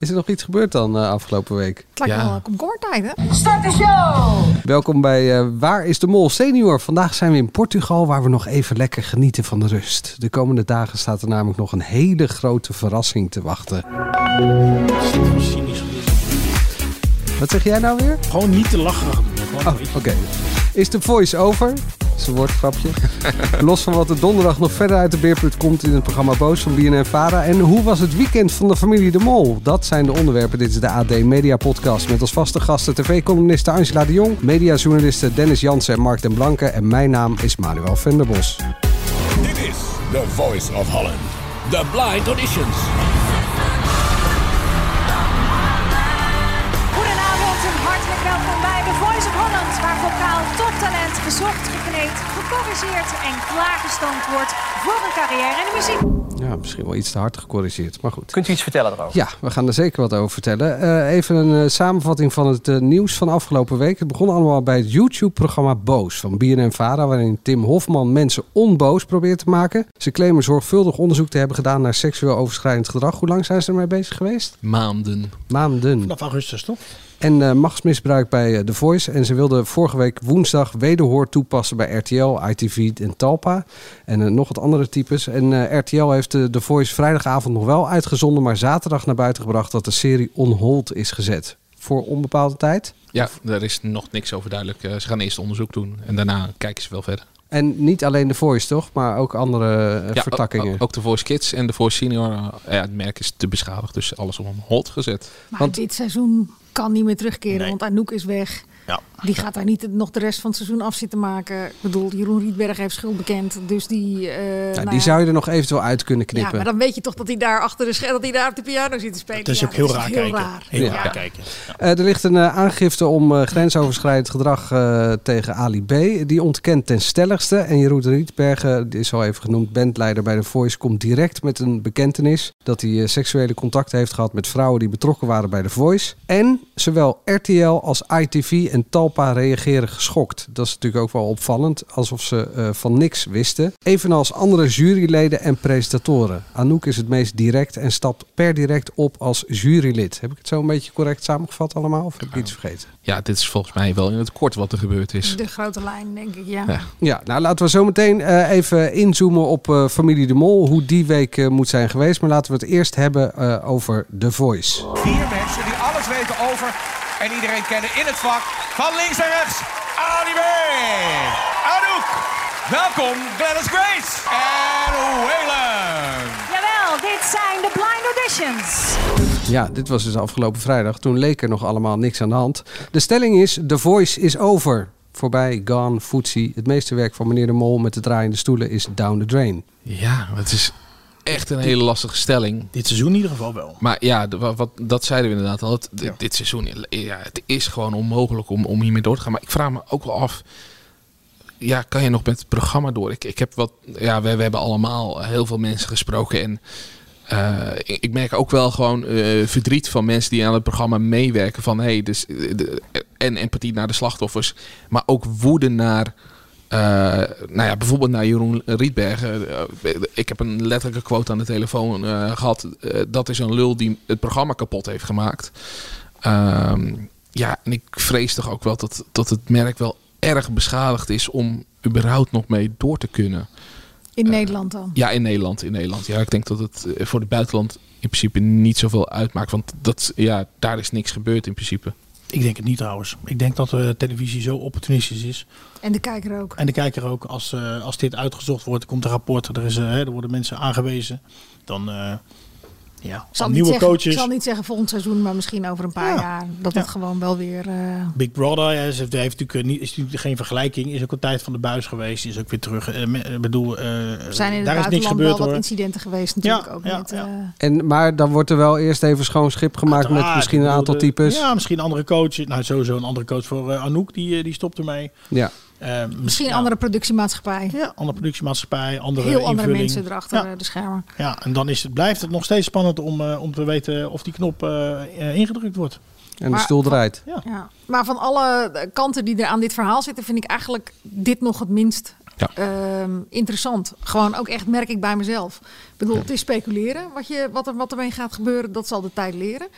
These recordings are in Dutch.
Is er nog iets gebeurd dan uh, afgelopen week? Het lijkt Ja. wel komkommertijd, hè? Start de show! Welkom bij eh, Waar is de Mol Senior? Vandaag zijn we in Portugal waar we nog even lekker genieten van de rust. De komende dagen staat er namelijk nog een hele grote verrassing te wachten. Wat zeg jij nou weer? Gewoon niet te lachen. Oh, oké. Is de voice over? Is een woordgrapje. Los van wat er donderdag nog verder uit de beerput komt in het programma Boos van BNN Vara. En hoe was het weekend van de familie De Mol? Dat zijn de onderwerpen. Dit is de AD Media Podcast. Met als vaste gasten tv-columniste Angela de Jong, mediajournalisten Dennis Jansen en Mark den Blanke. En mijn naam is Manuel Venderbos. Dit is The Voice of Holland. The Blind Auditions. Gecorrigeerd en klaargestoomd wordt voor een carrière in de muziek. Ja, misschien wel iets te hard gecorrigeerd, maar goed. Kunt u iets vertellen erover? Ja, we gaan er zeker wat over vertellen. Eh, even een eh, samenvatting van het eh, nieuws van afgelopen week. Het begon allemaal bij het YouTube-programma Boos van BNN Vara, waarin Tim Hofman mensen onboos probeert te maken. Ze claimen zorgvuldig onderzoek te hebben gedaan naar seksueel overschrijdend gedrag. Hoe lang zijn ze ermee bezig geweest? Maanden. Maanden. Vanaf augustus, toch? En eh, machtsmisbruik bij eh, The Voice. En ze wilden vorige week woensdag wederhoor toepassen bij RTL, ITV en Talpa. En eh, nog wat andere types. En eh, RTL heeft The Voice vrijdagavond nog wel uitgezonden, maar zaterdag naar buiten gebracht dat de serie on hold is gezet. Voor onbepaalde tijd. Ja, daar is nog niks over duidelijk. Ze gaan eerst onderzoek doen en daarna kijken ze wel verder. En niet alleen The Voice, toch? Maar ook andere Ja, vertakkingen. Ook, ook de Voice Kids en de Voice Senior. ja, het merk is te beschadigd, dus alles op een hold gezet. Maar Want- dit seizoen kan niet meer terugkeren, Nee. want Anouk is weg. Ja. Die gaat daar niet nog de rest van het seizoen af zitten maken. Ik bedoel, Jeroen Rietberg heeft schuld bekend. Dus die... eh, Ja, nou die ja. zou je er nog eventueel uit kunnen Ja, knippen. maar dan weet je toch dat hij daar achter de scherm, dat hij daar op de piano zit te spelen. Het is Ja, ook heel dat raar heel kijken. raar. Heel Ja. raar kijken. Eh, er ligt een eh, aangifte om eh, grensoverschrijdend gedrag eh, tegen Ali B. Die ontkent ten stelligste. En Jeroen Rietbergen, die is al even genoemd, bandleider bij The Voice, komt direct met een bekentenis dat hij eh, seksuele contacten heeft gehad met vrouwen die betrokken waren bij The Voice. En zowel RTL als ITV en Talpa reageren geschokt. Dat is natuurlijk ook wel opvallend, alsof ze eh, van niks wisten. Evenals andere juryleden en presentatoren. Anouk is het meest direct en stapt per direct op als jurylid. Heb ik het zo een beetje correct samengevat allemaal? Of heb ik iets vergeten? Ja, dit is volgens mij wel in het kort wat er gebeurd is. De grote lijn, denk ik, ja. Ja. Ja, nou laten we zo meteen eh, even inzoomen op eh, familie De Mol. Hoe die week moet zijn geweest. Maar laten we het eerst hebben eh, over The Voice. Vier mensen die alles weten over en iedereen kennen in het vak. Van links naar rechts, Ali B. Anouk. Welkom, Gladys Grace. En Whalen. Jawel, dit zijn de Blind Auditions. Ja, dit was dus afgelopen vrijdag. Toen leek er nog allemaal niks aan de hand. De stelling is, The Voice is over. Voorbij, gone, footsie. Het meeste werk van meneer De Mol met de draaiende stoelen is down the drain. Ja, het is echt een hele lastige stelling. Dit seizoen in ieder geval wel. Maar ja, wat, wat- dat zeiden we inderdaad al. Het- Ja. Dit seizoen, ja, het is gewoon onmogelijk om, om hiermee door te gaan. Maar ik vraag me ook wel af, ja, kan je nog met het programma door? Ik, ik heb wat, ja, we, we hebben allemaal heel veel mensen gesproken en eh, ik, ik merk ook wel gewoon eh, verdriet van mensen die aan het programma meewerken. Van hey, dus, eh, de- en empathie naar de slachtoffers, maar ook woede naar. Eh, nou ja, bijvoorbeeld naar Jeroen Rietbergen. Eh, ik heb een letterlijke quote aan de telefoon eh, gehad. eh, dat is een lul die het programma kapot heeft gemaakt. Ehm, ja, en ik vrees toch ook wel dat, dat het merk wel erg beschadigd is om überhaupt nog mee door te kunnen. In Nederland dan. Ja, in Nederland. In Nederland. Ja, ik denk dat het eh, voor het buitenland in principe niet zoveel uitmaakt. Want dat, ja, daar is niks gebeurd in principe. Ik denk het niet trouwens. Ik denk dat de televisie zo opportunistisch is. En de kijker ook. En de kijker ook. Als, eh, als dit uitgezocht wordt, komt een rapport. Er, is, eh, hè, er worden mensen aangewezen. Dan eh ja, Ik zal, nieuwe zeggen, coaches. ik zal niet zeggen volgend seizoen, maar misschien over een paar Ja. jaar. Dat Ja. het gewoon wel weer... eh, Big Brother, ja, ze heeft, heeft natuurlijk eh, niet, is natuurlijk geen vergelijking. Is ook een tijd van de buis geweest. Is ook weer terug. Ik bedoel, eh, er zijn in daar is niks gebeurd wel wat incidenten geweest natuurlijk Ja, ook. ja, met, ja. En, maar dan wordt er wel eerst even schoon schip gemaakt met misschien een bedoel, aantal de- types. Ja, misschien een andere coach. Nou, sowieso een andere coach voor Anouk. Die, die stopt ermee. Ja. Eh, misschien een ja, andere productiemaatschappij. Ja, andere productiemaatschappij, andere Heel andere invulling. mensen erachter Ja. eh, de schermen. Ja, en dan is het, blijft het nog steeds spannend om, eh, om te weten of die knop ingedrukt wordt. En de stoel draait. Ja. Ja. Maar van alle kanten die er aan dit verhaal zitten, vind ik eigenlijk dit nog het minst Ja. ehm, interessant. Gewoon ook echt merk ik bij mezelf. Ik bedoel, het is speculeren. Wat, je, wat, er, wat ermee gaat gebeuren, dat zal de tijd leren.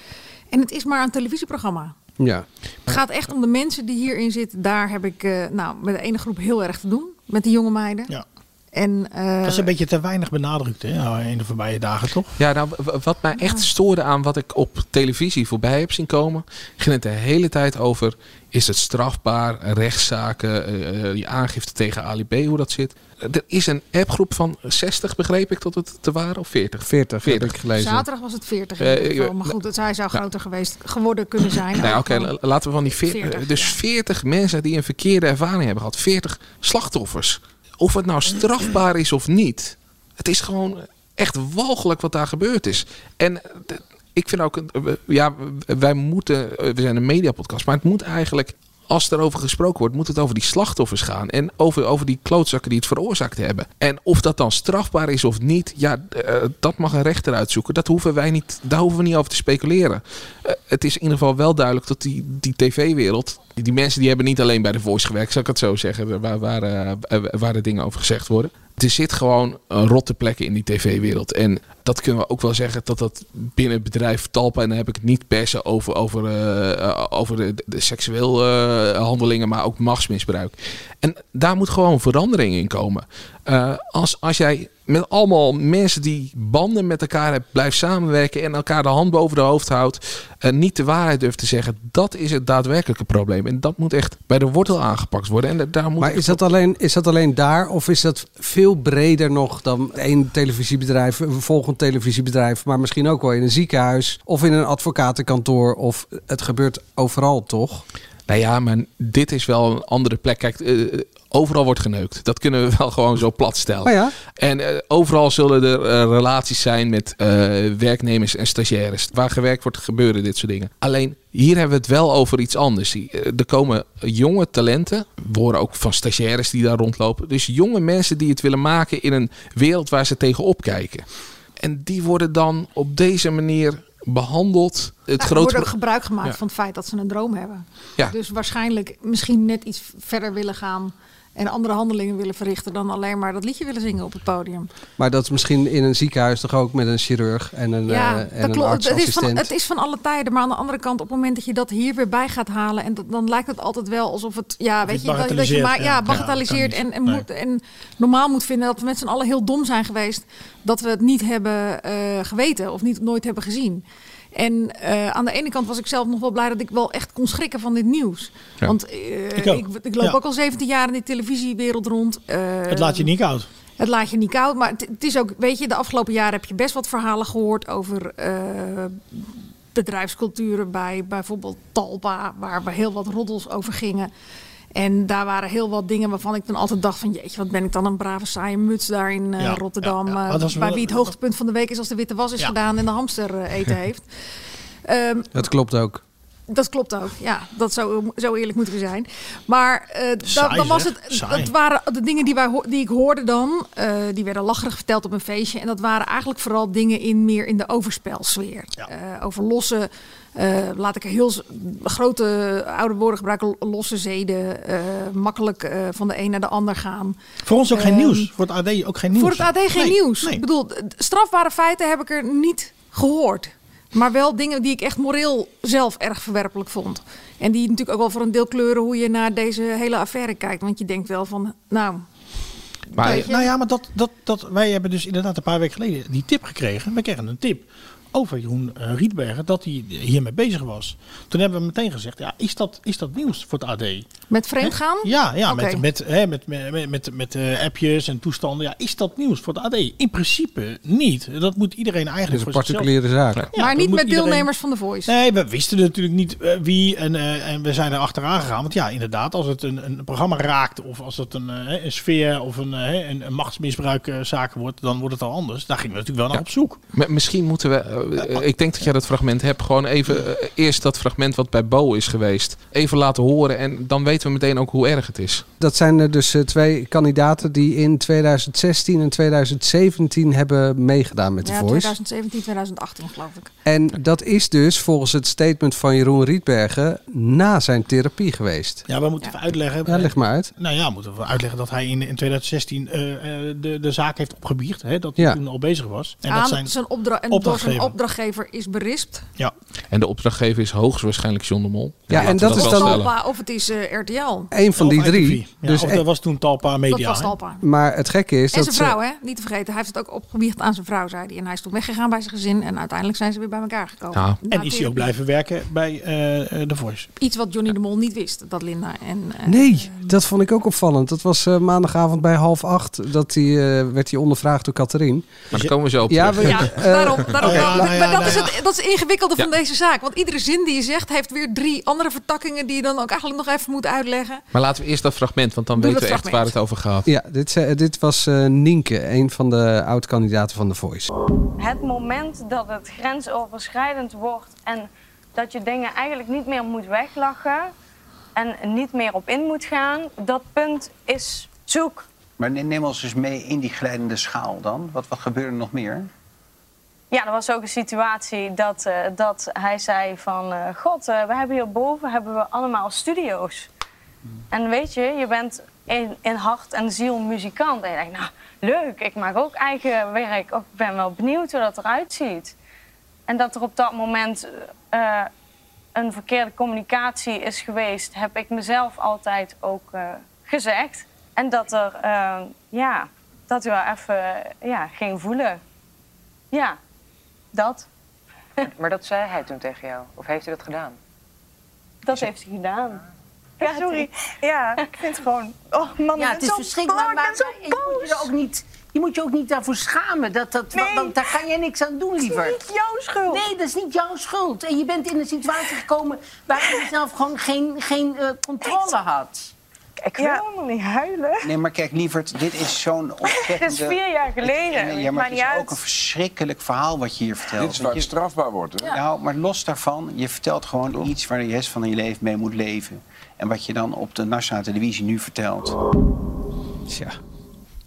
En het is maar een televisieprogramma. Ja. Het gaat echt om de mensen die hierin zitten. Daar heb ik eh, nou, met de ene groep heel erg te doen. Met die jonge meiden. Ja. En, eh, Dat is een beetje te weinig benadrukt hè, in de voorbije dagen, toch? Ja, nou, wat mij echt stoorde aan wat ik op televisie voorbij heb zien komen, ging het de hele tijd over: is het strafbaar, rechtszaken, eh, eh, die aangifte tegen Ali B, hoe dat zit. Er is een appgroep van 60, begreep ik dat het te waren, of 40? 40, 40. heb ik gelezen. Zaterdag was het 40 in ieder geval. Maar goed, het, hij zou groter geweest, geworden kunnen zijn. Nou, oké, laten we van die 40, 40, dus ja. 40 mensen die een verkeerde ervaring hebben gehad, 40 slachtoffers. Of het nou strafbaar is of niet, het is gewoon echt walgelijk wat daar gebeurd is. En eh, ik vind ook, we- ja, wij moeten, eh, we zijn een mediapodcast, maar het moet eigenlijk, als er over gesproken wordt, moet het over die slachtoffers gaan. En over, over die klootzakken die het veroorzaakt hebben. En of dat dan strafbaar is of niet, ja, eh, dat mag een rechter uitzoeken. Dat hoeven wij niet, daar hoeven we niet over te speculeren. Eh, het is in ieder geval wel duidelijk dat die, die tv-wereld, die, mensen die hebben niet alleen bij de Voice gewerkt, zal ik het zo zeggen, waar, waar, eh, er dingen over gezegd worden. Er zit gewoon rotte plekken in die tv-wereld. En dat kunnen we ook wel zeggen dat dat binnen het bedrijf Talpa, en dan heb ik het niet per se over, over, eh, eh, over de, de eh, handelingen, maar ook machtsmisbruik. En daar moet gewoon verandering in komen. Als, als jij met allemaal mensen die banden met elkaar hebt, blijft samenwerken en elkaar de hand boven de hoofd houdt, en niet de waarheid durft te zeggen, dat is het daadwerkelijke probleem. En dat moet echt bij de wortel aangepakt worden. En da- daar moet Maar is dat, alleen, is dat alleen daar of is dat veel breder nog dan één televisiebedrijf, een volgend televisiebedrijf, maar misschien ook wel in een ziekenhuis of in een advocatenkantoor of het gebeurt overal toch? Nou ja, maar dit is wel een andere plek. Kijk, eh, overal wordt geneukt. Dat kunnen we wel gewoon zo plat stellen. Oh ja? En eh, overal zullen er eh, relaties zijn met werknemers en stagiaires. Waar gewerkt wordt, gebeuren dit soort dingen. Alleen hier hebben we het wel over iets anders. Er komen jonge talenten. We horen ook van stagiaires die daar rondlopen. Dus jonge mensen die het willen maken in een wereld waar ze tegenop kijken. En die worden dan op deze manier behandeld. Het er grote wordt ook gebruik gemaakt Ja. van het feit dat ze een droom hebben. Ja. Dus waarschijnlijk misschien net iets verder willen gaan en andere handelingen willen verrichten dan alleen maar dat liedje willen zingen op het podium. Maar dat is misschien in een ziekenhuis toch ook met een chirurg en een, ja, eh, en dat een klopt. Het is, van, het is van alle tijden, maar aan de andere kant, op het moment dat je dat hier weer bij gaat halen, en dat, dan lijkt het altijd wel alsof het, ja, weet je, dat, dat je bagatelliseert, maar, ja, ja. bagatelliseert Ja, en, en, moet, en normaal moet vinden dat we met z'n allen heel dom zijn geweest dat we het niet hebben eh, geweten of niet nooit hebben gezien. En eh, aan de ene kant was ik zelf nog wel blij dat ik wel echt kon schrikken van dit nieuws. Ja. Want eh, Ik ik, loop Ja. ook al 17 jaar in die televisiewereld rond. Eh, Het laat je niet koud. het laat je niet koud. Maar het, is ook, weet je, de afgelopen jaren heb je best wat verhalen gehoord over eh, bedrijfsculturen bij bijvoorbeeld Talpa, waar we heel wat roddels over gingen. En daar waren heel wat dingen waarvan ik dan altijd dacht van... jeetje, wat ben ik dan een brave saaie muts daar in eh, Ja, Rotterdam. ja, ja. eh, bij wel- wie het hoogtepunt van de week is als de witte was is Ja. gedaan... en de hamster eh, eten heeft. Ehm, Dat klopt ook. Dat klopt ook, ja. Dat zo, zo eerlijk moeten zijn. Maar Saai, dan was het, Saai. dat waren de dingen die, wij, die ik hoorde dan. eh, die werden lacherig verteld op een feestje. En dat waren eigenlijk vooral dingen in meer in de overspelsfeer. Ja. Eh, over losse, laat ik heel grote oude woorden gebruiken. Losse zeden. makkelijk van de een naar de ander gaan. Voor ons ook geen Ehm, nieuws. Voor het AD ook geen nieuws. Voor het AD geen Nee, nieuws. nee. Ik bedoel, strafbare feiten heb ik er niet gehoord. Maar wel dingen die ik echt moreel zelf erg verwerpelijk vond. En die natuurlijk ook wel voor een deel kleuren hoe je naar deze hele affaire kijkt. Want je denkt wel van, nou, Maar? Nou ja, maar dat, dat, dat, wij hebben dus inderdaad een paar weken geleden die tip gekregen. We kregen een tip over Jeroen eh, Rietbergen dat hij hiermee bezig was. Toen hebben we meteen gezegd, ja, is dat, is dat nieuws voor het AD? met vreemd gaan? Ja, ja met, met, hè, met, met, met, met eh, appjes en toestanden. Ja, is dat nieuws voor het AD? In principe niet. Dat moet iedereen Dit eigenlijk is een voor zichzelf- particuliere zaak. Ja, maar dat niet met iedereen- deelnemers van de Voice. Nee, we wisten natuurlijk niet eh, wie en, eh, en we zijn er achteraan gegaan. Want ja, inderdaad, als het een, een programma raakt of als het een, een sfeer of een, een, een machtsmisbruik eh, zaken wordt, dan wordt het al anders. Daar gingen we natuurlijk wel naar Ja. op zoek. Misschien moeten we, ik denk dat jij dat fragment hebt. Gewoon even eh, eerst dat fragment wat bij Bo is geweest. Even laten horen en dan weten we meteen ook hoe erg het is. Dat zijn er dus eh, twee kandidaten die in 2016 en 2017 hebben meegedaan met The Ja, Voice. 2017, 2018 geloof ik. En dat is dus volgens het statement van Jeroen Rietbergen na zijn therapie geweest. Ja, we moeten even uitleggen. Ja, leg maar uit. Nou ja, we moeten we uitleggen dat hij in, in 2016 eh, eh, de, de zaak heeft opgebiecht. Hè, dat Ja. hij toen al bezig was. En Aan dat zijn, zijn opdra en opdrachtgever. Opdrachtgever is berispt. ja, En de opdrachtgever is hoogstwaarschijnlijk John de Mol. Ja, en dat Of is dan-. Talpa, of het is eh, RTL. Eén van die drie. Ja, dus of e- dat was toen Talpa Media. Dat was. Talpa. Maar het gekke is En dat zijn ze- vrouw, hè? Niet te vergeten. Hij heeft het ook opgebiecht aan zijn vrouw, zei hij. En hij is toen weggegaan bij zijn gezin. En uiteindelijk zijn ze weer bij elkaar gekomen. Ja. En is hij ook blijven werken bij eh, eh, The Voice. Iets wat Johnny de Mol niet wist, dat Linda. En, Nee, dat vond ik ook opvallend. Dat was eh, maandagavond bij half acht. Dat eh, werd hij ondervraagd door Catherine. Maar daar komen we zo op Ja, we- Ja, daarom. daarom ja, maar nou maar dat, nou is ja. het, dat is het ingewikkelde van deze zaak. Want iedere zin die je zegt, heeft weer drie andere vertakkingen... die je dan ook eigenlijk nog even moet uitleggen. Maar laten we eerst dat fragment, want dan Doe weten we dat echt waar het over gaat. Ja, dit, ze- dit was eh, Nienke, een van de oud-kandidaten van The Voice. Het moment dat het grensoverschrijdend wordt en dat je dingen eigenlijk niet meer moet weglachen en niet meer op in moet gaan, dat punt is zoek. Maar ne- neem ons eens mee in die glijdende schaal dan. Wat, wat gebeurde er nog meer? Ja, er was ook een situatie dat, eh, dat hij zei van... eh, God, eh, we hebben hierboven hebben we allemaal studio's. En weet je, je bent in, in hart en ziel muzikant. En je denkt, nou, leuk, ik maak ook eigen werk. Ik ben wel benieuwd hoe dat eruit ziet. En dat er op dat moment een verkeerde communicatie is geweest... heb ik mezelf altijd ook gezegd. En dat er, ja, dat u wel even ja, ging voelen. Ja, dat. Maar dat zei hij toen tegen jou? Of heeft hij dat gedaan? Dat heeft hij gedaan. Ja, sorry. Ja, ik vind het gewoon... Oh man, Ja, het is verschrikkelijk. Maar, maar, je moet je er ook niet, je moet je ook niet daarvoor schamen. Dat, dat, Nee. want daar kan jij niks aan doen, Het is liever. niet jouw schuld. Nee, dat is niet jouw schuld. En je bent in een situatie gekomen waarin je zelf gewoon geen, geen eh, controle had. Ik wil helemaal niet huilen. Nee, maar kijk, lieverd, dit is zo'n ontzettende... Het is vier jaar geleden. Ja, maar het is uit. ook een verschrikkelijk verhaal wat je hier vertelt. Dit is waar je- strafbaar wordt, hè? Nou, maar los daarvan, je vertelt gewoon iets waar je de rest van je leven mee moet leven. En wat je dan op de nationale televisie nu vertelt. Tja.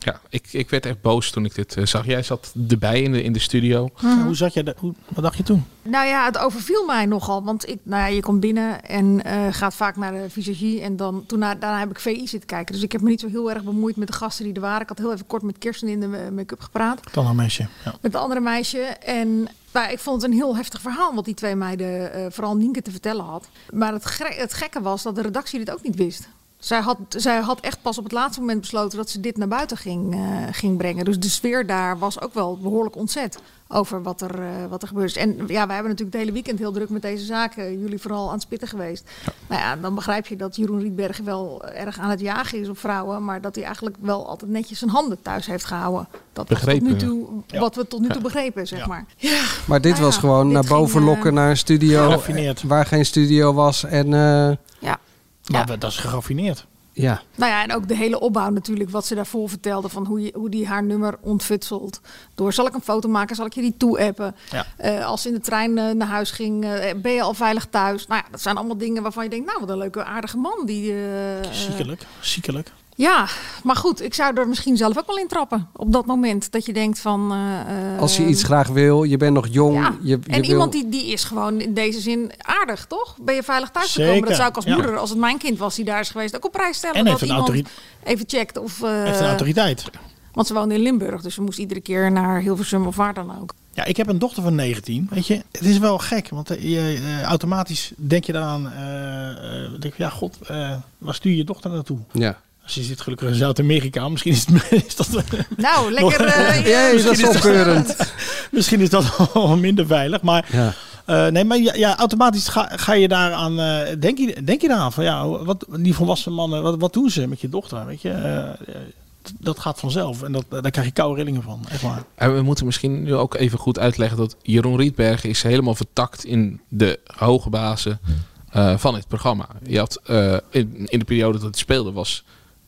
Ja, ik, ik werd echt boos toen ik dit eh, zag. Jij zat erbij in de, in de studio. Ja, hoe zat je, da- hoe, wat dacht je toen? Nou ja, het overviel mij nogal. Want ik, nou ja, je komt binnen en eh, gaat vaak naar de visagie. En dan, toen, na- daarna heb ik VI zitten kijken. Dus ik heb me niet zo heel erg bemoeid met de gasten die er waren. Ik had heel even kort met Kirsten in de eh, make-up gepraat. Dan een meisje. Ja. Met het andere meisje. En nou, ik vond het een heel heftig verhaal wat die twee meiden, eh, vooral Nienke, te vertellen had. Maar het, het gekke was dat de redactie dit ook niet wist. Zij had, zij had echt pas op het laatste moment besloten dat ze dit naar buiten ging, eh, ging brengen. Dus de sfeer daar was ook wel behoorlijk ontzet over wat er, eh, wat er gebeurt. En ja, wij hebben natuurlijk het hele weekend heel druk met deze zaken. Jullie vooral aan het spitten geweest. Nou ja, dan begrijp je dat Jeroen Rietberg wel erg aan het jagen is op vrouwen. Maar dat hij eigenlijk wel altijd netjes zijn handen thuis heeft gehouden. Dat was tot Begrepen, nu ja. toe, Ja. wat we tot nu toe begrepen, zeg maar. Ja. Maar dit Nou was ja, gewoon dit naar boven ging, eh, lokken naar een studio waar geen studio was. En eh, Ja. Maar dat is geraffineerd. ja, Nou ja, en ook de hele opbouw natuurlijk, wat ze daarvoor vertelde, van hoe, je, hoe die haar nummer ontfutselt. Door, zal ik een foto maken, zal ik je die toe-appen? Ja. Eh, als ze in de trein eh, naar huis ging, eh, ben je al veilig thuis? Nou ja, dat zijn allemaal dingen waarvan je denkt, nou wat een leuke, aardige man. Die, Ziekelijk. Ziekelijk. Ja, maar goed, ik zou er misschien zelf ook wel in trappen. Op dat moment dat je denkt van... eh, eh, als je iets graag wil, je bent nog jong. ja. Je, je en wil- iemand die, die is gewoon in deze zin aardig, toch? Ben je veilig thuis gekomen? Dat zou ik als ja. moeder, als het mijn kind was die daar is geweest, ook op prijs stellen. En dat heeft een iemand even checkt of... eh, Heeft een autoriteit. want ze woonde in Limburg, dus ze moest iedere keer naar Hilversum of waar dan ook. Ja, ik heb een dochter van 19. Weet je, het is wel gek, want eh, je, eh, automatisch denk je dan, eh, eh, denk je, ja, god, eh, waar stuur je je dochter naartoe? Ja. Ze zit gelukkig in Zuid-Amerika. Misschien is, het, is dat. Nou, lekker... eh, Jee, dat is Misschien is- opkeurend. misschien is dat wel minder veilig. Maar, Ja. eh, nee, maar ja, ja, automatisch ga, ga je daaraan. eh denk, je, denk je daaraan van ja, wat, die volwassen mannen, wat, wat doen ze met je dochter? Weet je, Eh, eh, dat gaat vanzelf. En dat, daar krijg je koude rillingen van. Echt waar. En we moeten misschien nu ook even goed uitleggen dat Jeroen Rietberg is helemaal vertakt in de hoge bazen eh, van het programma. Je had eh, in, in de periode dat het speelde was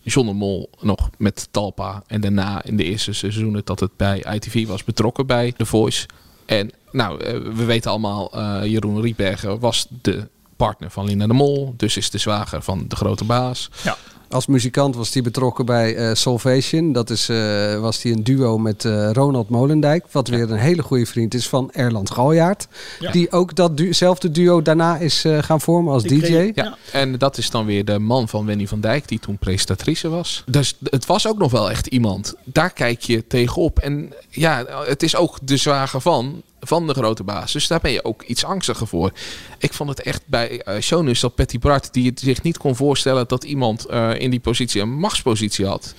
John de Mol nog met Talpa en daarna in de eerste seizoenen dat het bij ITV was betrokken bij The Voice. En nou, eh, we weten allemaal, eh, Jeroen Rietbergen was de partner van Lina de Mol. Dus is de zwager van de grote baas. Ja. Als muzikant was hij betrokken bij eh, Salvation. Dat is, eh, was hij een duo met eh, Ronald Molendijk. Wat weer een hele goede vriend is van Erland Galjaard. Ja. Die ook datzelfde duo daarna is eh, gaan vormen als DJ. Ja. En dat is dan weer de man van Wendy van Dijk, die toen presentatrice was. Dus het was ook nog wel echt iemand. Daar kijk je tegenop. En ja, het is ook de zwager van, van de grote baas. Dus daar ben je ook iets angstiger voor. Ik vond het echt bij eh Shownieuws dat Patty Bart, die het zich niet kon voorstellen dat iemand eh, in die positie een machtspositie had.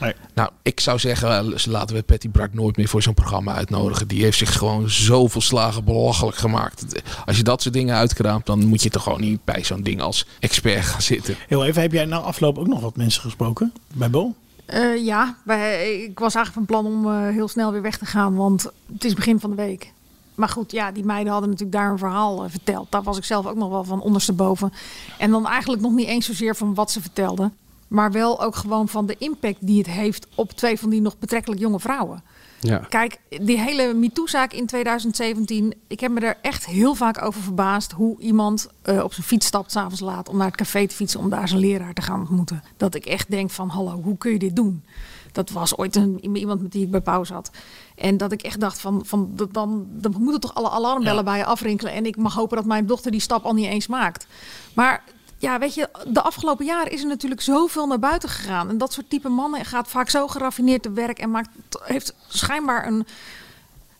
Nee. Nou, ik zou zeggen, eh, laten we Patty Bart nooit meer voor zo'n programma uitnodigen. Die heeft zich gewoon zo volslagen belachelijk gemaakt. Als je dat soort dingen uitkraamt, dan moet je toch gewoon niet bij zo'n ding als expert gaan zitten. Heel even, heb jij na afloop ook nog wat mensen gesproken? Bij Bo? Eh, ja, wij, ik was eigenlijk van plan om heel snel weer weg te gaan, want het is begin van de week. Maar goed, ja, die meiden hadden natuurlijk daar een verhaal eh, verteld. Daar was ik zelf ook nog wel van ondersteboven. En dan eigenlijk nog niet eens zozeer van wat ze vertelden. Maar wel ook gewoon van de impact die het heeft op twee van die nog betrekkelijk jonge vrouwen. Ja. Kijk, die hele MeToo-zaak in 2017, ik heb me er echt heel vaak over verbaasd hoe iemand eh, op zijn fiets stapt s'avonds laat om naar het café te fietsen om daar zijn leraar te gaan ontmoeten. Dat ik echt denk van, hallo, hoe kun je dit doen? Dat was ooit een, iemand met die ik bij pauze had. En dat ik echt dacht van, van dan, dan moeten toch alle alarmbellen bij je afrinkelen. En ik mag hopen dat mijn dochter die stap al niet eens maakt. Maar ja, weet je, de afgelopen jaren is er natuurlijk zoveel naar buiten gegaan. En dat soort type mannen gaat vaak zo geraffineerd te werk en maakt, heeft schijnbaar een.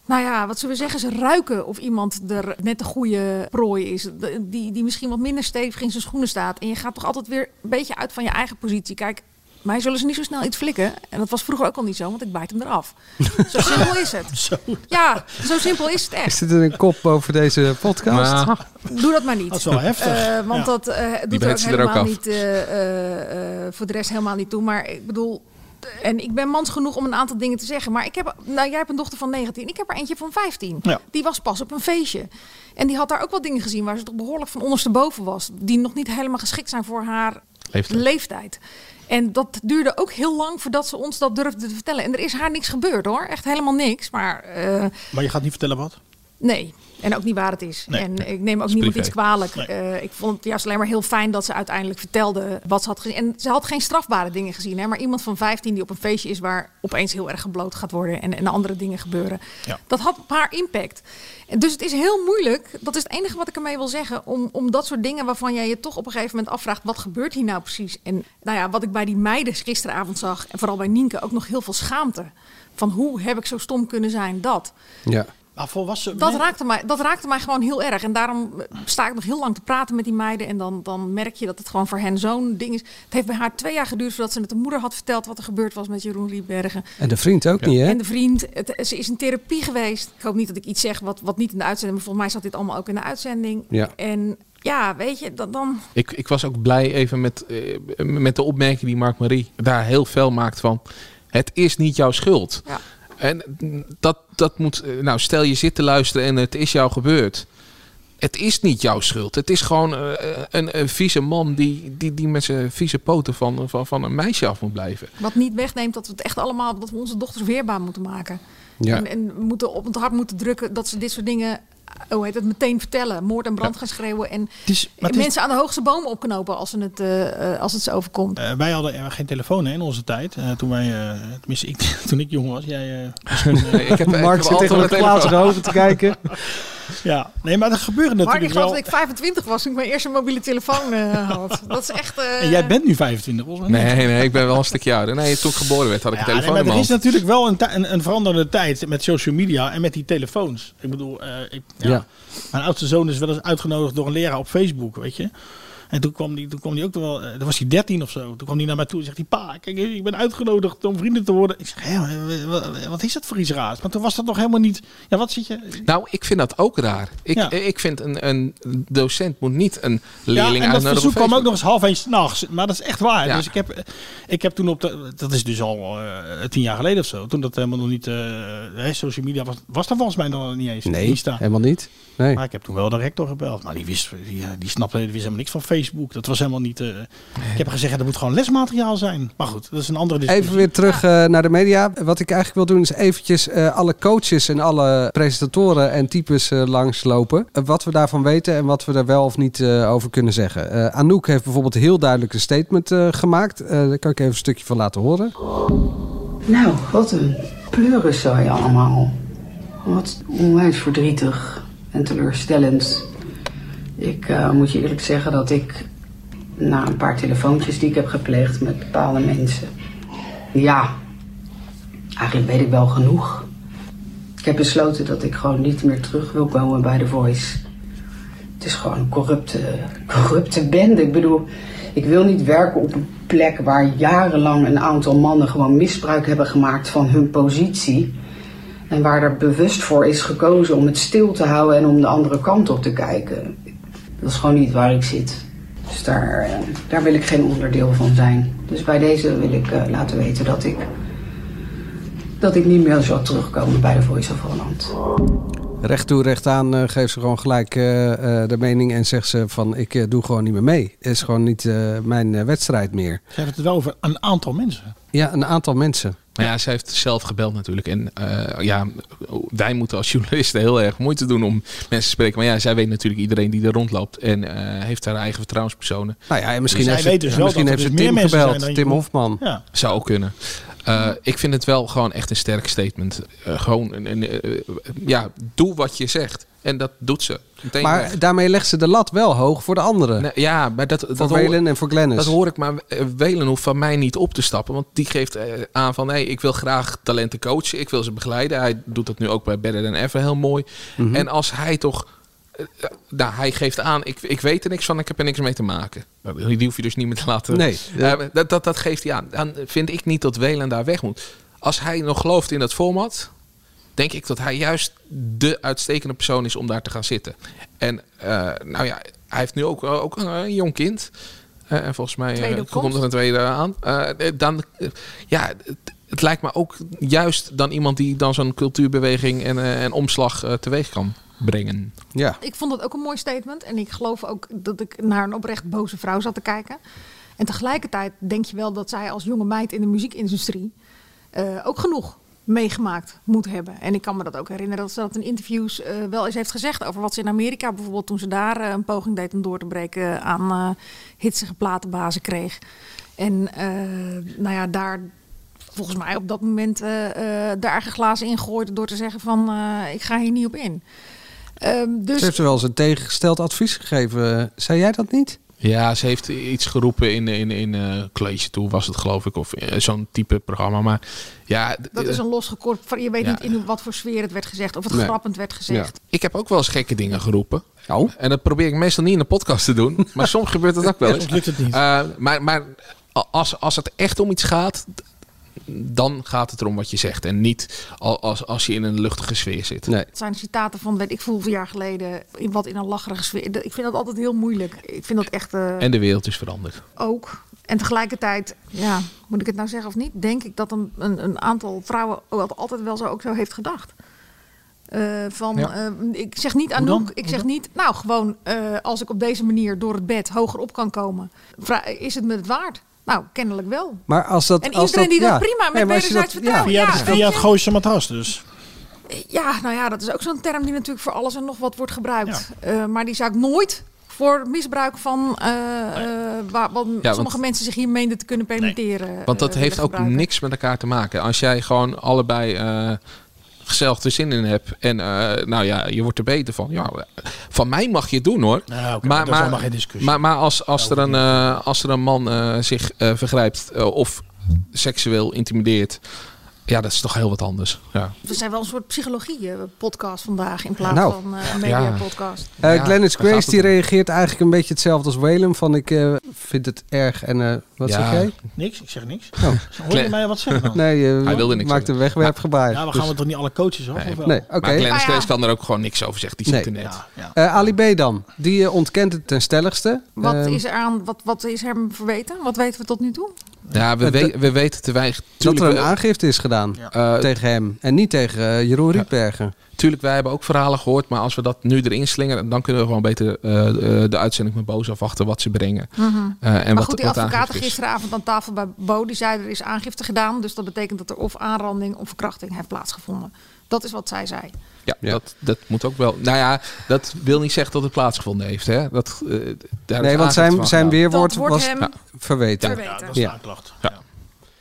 Nou ja, wat zullen we zeggen? Ze ruiken of iemand er net de goede prooi is. Die, die misschien wat minder stevig in zijn schoenen staat. En je gaat toch altijd weer een beetje uit van je eigen positie. Kijk, mij zullen ze niet zo snel iets flikken. En dat was vroeger ook al niet zo, want ik bijt hem eraf. Zo simpel is het. Ja, zo simpel is het echt. Is dit een kop boven deze podcast? Nou, Doe dat maar niet. Dat is wel heftig. Eh, want Ja. dat eh, doet er ook er helemaal niet eh, eh, eh, voor de rest helemaal niet toe. Maar ik bedoel, en ik ben mans genoeg om een aantal dingen te zeggen. Maar ik heb, nou, jij hebt een dochter van 19. Ik heb er eentje van 15. Ja. Die was pas op een feestje. En die had daar ook wel dingen gezien waar ze toch behoorlijk van ondersteboven was. Die nog niet helemaal geschikt zijn voor haar Leeftijd. leeftijd. En dat duurde ook heel lang voordat ze ons dat durfde te vertellen. En er is haar niks gebeurd hoor. Echt helemaal niks. Maar eh, Maar je gaat niet vertellen wat? Nee, en ook niet waar het is. Nee. En ik neem ook niemand privé. iets kwalijk. Nee. Eh, ik vond het juist alleen maar heel fijn dat ze uiteindelijk vertelde wat ze had gezien. En ze had geen strafbare dingen gezien. Hè? Maar iemand van 15 die op een feestje is waar opeens heel erg gebloot gaat worden en, en andere dingen gebeuren. Ja. Dat had op haar impact. En dus het is heel moeilijk, dat is het enige wat ik ermee wil zeggen, om, om dat soort dingen waarvan jij je toch op een gegeven moment afvraagt, wat gebeurt hier nou precies? En nou ja, wat ik bij die meiden gisteravond zag, en vooral bij Nienke, ook nog heel veel schaamte. Van hoe heb ik zo stom kunnen zijn dat? Ja. Maar volwassen Dat raakte, mij, dat raakte mij gewoon heel erg. En daarom sta ik nog heel lang te praten met die meiden. En dan, dan merk je dat het gewoon voor hen zo'n ding is. Het heeft bij haar twee jaar geduurd voordat ze het de moeder had verteld wat er gebeurd was met Jeroen Rietbergen. En de vriend ook niet, hè? En de vriend. Het, ze is in therapie geweest. Ik hoop niet dat ik iets zeg wat, wat niet in de uitzending. Maar volgens mij zat dit allemaal ook in de uitzending. Ja. En ja, weet je, dan. dan Ik, ik was ook blij even met, eh, met de opmerking die Mark Marie daar heel fel maakt van. Het is niet jouw schuld. Ja. En dat, dat moet. eh, Nou, stel je zit te luisteren en het is jou gebeurd. Het is niet jouw schuld. Het is gewoon eh, een, een vieze man die, die, die met zijn vieze poten van, van, van een meisje af moet blijven. wat niet wegneemt dat we het echt allemaal. dat we onze dochters weerbaar moeten maken. Ja. En, en moeten op het hart moeten drukken dat ze dit soort dingen. Hoe heet het, meteen vertellen. Moord en brand gaan schreeuwen. En is, maar is- mensen aan de hoogste bomen opknopen als, ze het, eh, eh, als het ze overkomt. Eh, wij hadden er geen telefoon hè, in onze tijd. Eh, toen wij, eh, tenminste ik, toen ik jong was. Jij Nee, ik heb, ik Mark heb zit altijd tegen glazige telefoon. ogen te kijken. ja, nee, maar er gebeurde Maar ik natuurlijk geloof wel. dat ik 25 was toen ik mijn eerste mobiele telefoon eh, had. Dat is echt... eh, En jij bent nu 25 volgens mij. Nee, nee, ik ben wel een stukje ouder. Nee, toen ik geboren werd had ik Ja, een nee, telefoon maar in er is natuurlijk wel een, een, een veranderende tijd met social media en met die telefoons. Ik bedoel, eh, ik, ja, mijn oudste zoon is wel eens uitgenodigd door een leraar op Facebook, weet je. En toen kwam die, toen kwam die ook wel, eh, toen was hij 13 of zo. Toen kwam hij naar mij toe en zegt hij, pa, kijk, ik ben uitgenodigd om vrienden te worden. Ik zeg, hé, wat, is dat voor iets raars? Maar toen was dat nog helemaal niet, ja, wat zit je? Nou, ik vind dat ook raar. Ik, Ja. ik vind een, een docent moet niet een leerling ja, en dat verzoek kwam ook nog eens half eens s'nachts. Maar dat is echt waar. Ja. Dus ik heb, ik heb toen op de, dat is dus al eh, tien jaar geleden of zo. Toen dat helemaal nog niet, eh, hè, social media was, was daar volgens mij nog niet eens. Nee, Insta. helemaal niet. Nee. Maar ik heb toen wel de rector gebeld. Maar die wist, die, die snapte, die wist helemaal niks van Facebook. Dat was helemaal niet... eh, Ik heb gezegd, dat moet gewoon lesmateriaal zijn. Maar goed, dat is een andere discussie. Even weer terug eh, naar de media. Wat ik eigenlijk wil doen is eventjes eh, alle coaches en alle presentatoren en types eh, langslopen. Wat we daarvan weten en wat we er wel of niet eh, over kunnen zeggen. Eh, Anouk heeft bijvoorbeeld heel duidelijk een statement eh, gemaakt. Eh, daar kan ik even een stukje van laten horen. Nou, wat een pleurenzooi allemaal. Wat onwijs verdrietig en teleurstellend. Ik eh, moet je eerlijk zeggen dat ik na een paar telefoontjes die ik heb gepleegd met bepaalde mensen. Ja, eigenlijk weet ik wel genoeg. Ik heb besloten dat ik gewoon niet meer terug wil komen bij The Voice. Het is gewoon een corrupte, corrupte bende. Ik bedoel, ik wil niet werken op een plek waar jarenlang een aantal mannen gewoon misbruik hebben gemaakt van hun positie. En waar er bewust voor is gekozen om het stil te houden en om de andere kant op te kijken. Dat is gewoon niet waar ik zit. Dus daar, eh, daar wil ik geen onderdeel van zijn. Dus bij deze wil ik eh, laten weten dat ik, dat ik niet meer zal terugkomen bij de Voice of Holland. Recht toe, recht aan eh, geeft ze gewoon gelijk eh, eh, de mening en zegt ze van ik eh, doe gewoon niet meer mee. Het is gewoon niet eh, mijn eh, wedstrijd meer. Ze hebben het wel over een aantal mensen. Ja, een aantal mensen. Maar ja, ze heeft zelf gebeld natuurlijk. En eh, ja, wij moeten als journalisten heel erg moeite doen om mensen te spreken. Maar ja, zij weet natuurlijk iedereen die er rondloopt. En eh, heeft haar eigen vertrouwenspersonen. Nou ja, en misschien Dus heeft zij ze, dus misschien heeft ze dus meer Tim mensen zijn gebeld. Tim Hofman. Ja. Zou ook kunnen. Eh, ik vind het wel gewoon echt een sterk statement. Gewoon, een, een, ja, doe wat je zegt. En dat doet ze. Meteen Maar weg. daarmee legt ze de lat wel hoog voor de anderen. Nee, ja, maar dat, voor dat hoor- Welen en voor Glennis. Dat hoor ik, maar eh, Welen hoeft van mij niet op te stappen. Want die geeft eh, aan van, hey, ik wil graag talenten coachen. Ik wil ze begeleiden. Hij doet dat nu ook bij Better Than Ever heel mooi. Mhm. En als hij toch... eh, nou, hij geeft aan, ik, ik weet er niks van, ik heb er niks mee te maken. Nou, Die hoef je dus niet meer te laten. Nee. Dat, dat, dat geeft hij aan. Dan vind ik niet dat Welen daar weg moet. Als hij nog gelooft in dat format, denk ik dat hij juist de uitstekende persoon is om daar te gaan zitten. En eh, nou ja, hij heeft nu ook, ook een, een jong kind. Eh, en volgens mij eh, komt er een tweede aan. Eh, dan, eh, ja, het, het lijkt me ook juist dan iemand die dan zo'n cultuurbeweging en, eh, en omslag eh, teweeg kan brengen. Ja. Ik vond dat ook een mooi statement. En ik geloof ook dat ik naar een oprecht boze vrouw zat te kijken. En tegelijkertijd denk je wel dat zij als jonge meid in de muziekindustrie eh, ook genoeg meegemaakt moet hebben. En ik kan me dat ook herinneren dat ze dat in interviews eh, wel eens heeft gezegd over wat ze in Amerika bijvoorbeeld toen ze daar eh, een poging deed om door te breken aan eh hitsige platenbazen kreeg. En eh, nou ja, daar volgens mij op dat moment eh eh de eigen glazen ingooide door te zeggen van eh, ik ga hier niet op in. Ehm, dus Ze heeft er wel eens een tegengesteld advies gegeven. Zei jij dat niet? Ja, ze heeft iets geroepen in, in, in eh College Toe, was het geloof ik. Of eh, zo'n type programma. Maar ja, Dat is een losgekort. van- Je weet Ja. niet in wat voor sfeer het werd gezegd. Of het Nee. grappend werd gezegd. Ik heb ook wel eens gekke dingen geroepen. Oh. En dat probeer ik meestal niet in de podcast te doen. Maar soms gebeurt dat ook wel eens. Soms lukt het niet. Eh, maar maar als, als het echt om iets gaat, dan gaat het erom wat je zegt. En niet al- als, als je in een luchtige sfeer zit. Nee. Het zijn citaten van, weet ik veel, hoeveel jaar geleden. In wat in een lacherige sfeer. Ik vind dat altijd heel moeilijk. Ik vind dat echt eh, En de wereld is veranderd. ook. En tegelijkertijd, ja, moet ik het nou zeggen of niet? Denk ik dat een, een, een aantal vrouwen dat altijd wel zo ook zo heeft gedacht. Eh, van, Ja. eh, ik zeg niet? Anouk, ik zeg niet, nou gewoon eh, als ik op deze manier door het bed hoger op kan komen, is het me het waard? Nou, kennelijk wel. Maar als dat, En als iedereen die dat ja. prima met Nee, wederzijds dat- vertrouwen. Via, Ja, het, weet via je? het Gooise matras dus. Ja, nou ja, dat is ook zo'n term die natuurlijk voor alles en nog wat wordt gebruikt. Eh, maar die zou ik nooit voor misbruik van waar, wat sommige mensen zich hier meenden te kunnen permitteren. Want dat heeft ook gebruiken. niks met elkaar te maken. Als jij gewoon allebei gezellig er zin in hebt. En eh, nou ja, je wordt er beter van. Ja, van mij mag je het doen hoor. Discussie. Maar, maar als, als, er een, eh, als er een man eh, zich vergrijpt of seksueel intimideert. Ja, dat is toch heel wat anders. Ja. We zijn wel een soort psychologie-podcast vandaag in plaats Nou. van eh, een media-podcast. Eh Ja, Glennis gaat Grace die reageert eigenlijk een beetje hetzelfde als Willem. Van ik eh, vind het erg en eh, wat Ja. zeg jij? Niks, ik zeg niks. Oh. Hoor je mij wat zeggen dan? Nee, Hij wilde niks maakt een wegwerpgebaar. Ja, we Dus- gaan we toch niet alle coaches af? Nee. of wel? Nee, oké. Maar Glennis Ah, ja. Grace kan er ook gewoon niks over zeggen. Die Nee. zit er net. Ja, ja. Eh, Ali B dan, die ontkent het ten stelligste. Wat Ehm, is er aan? Wat, wat is hem verweten? Wat weten we tot nu toe? Ja, we, we, we weten te weinig. dat er een we- aangifte is gedaan Eh, tegen hem. En niet tegen eh, Jeroen Rietbergen. Tuurlijk, wij hebben ook verhalen gehoord. Maar als we dat nu erin slingeren, dan kunnen we gewoon beter eh, eh, de uitzending met Boos afwachten wat ze brengen. Mhm. Eh, en maar wat, goed, die wat advocaten gisteravond aan tafel bij Bo, die zeiden er is aangifte gedaan. Dus dat betekent dat er of aanranding of verkrachting heeft plaatsgevonden. Dat is wat zij zei. Ja, Dat, dat moet ook wel. Nou ja, dat wil niet zeggen dat het plaatsgevonden heeft. Hè? Dat, eh, daar is Nee, want zijn, zijn weerwoord was hem ja, verweten. verweten. Ja, dat is Ja. de aanklacht. Ja.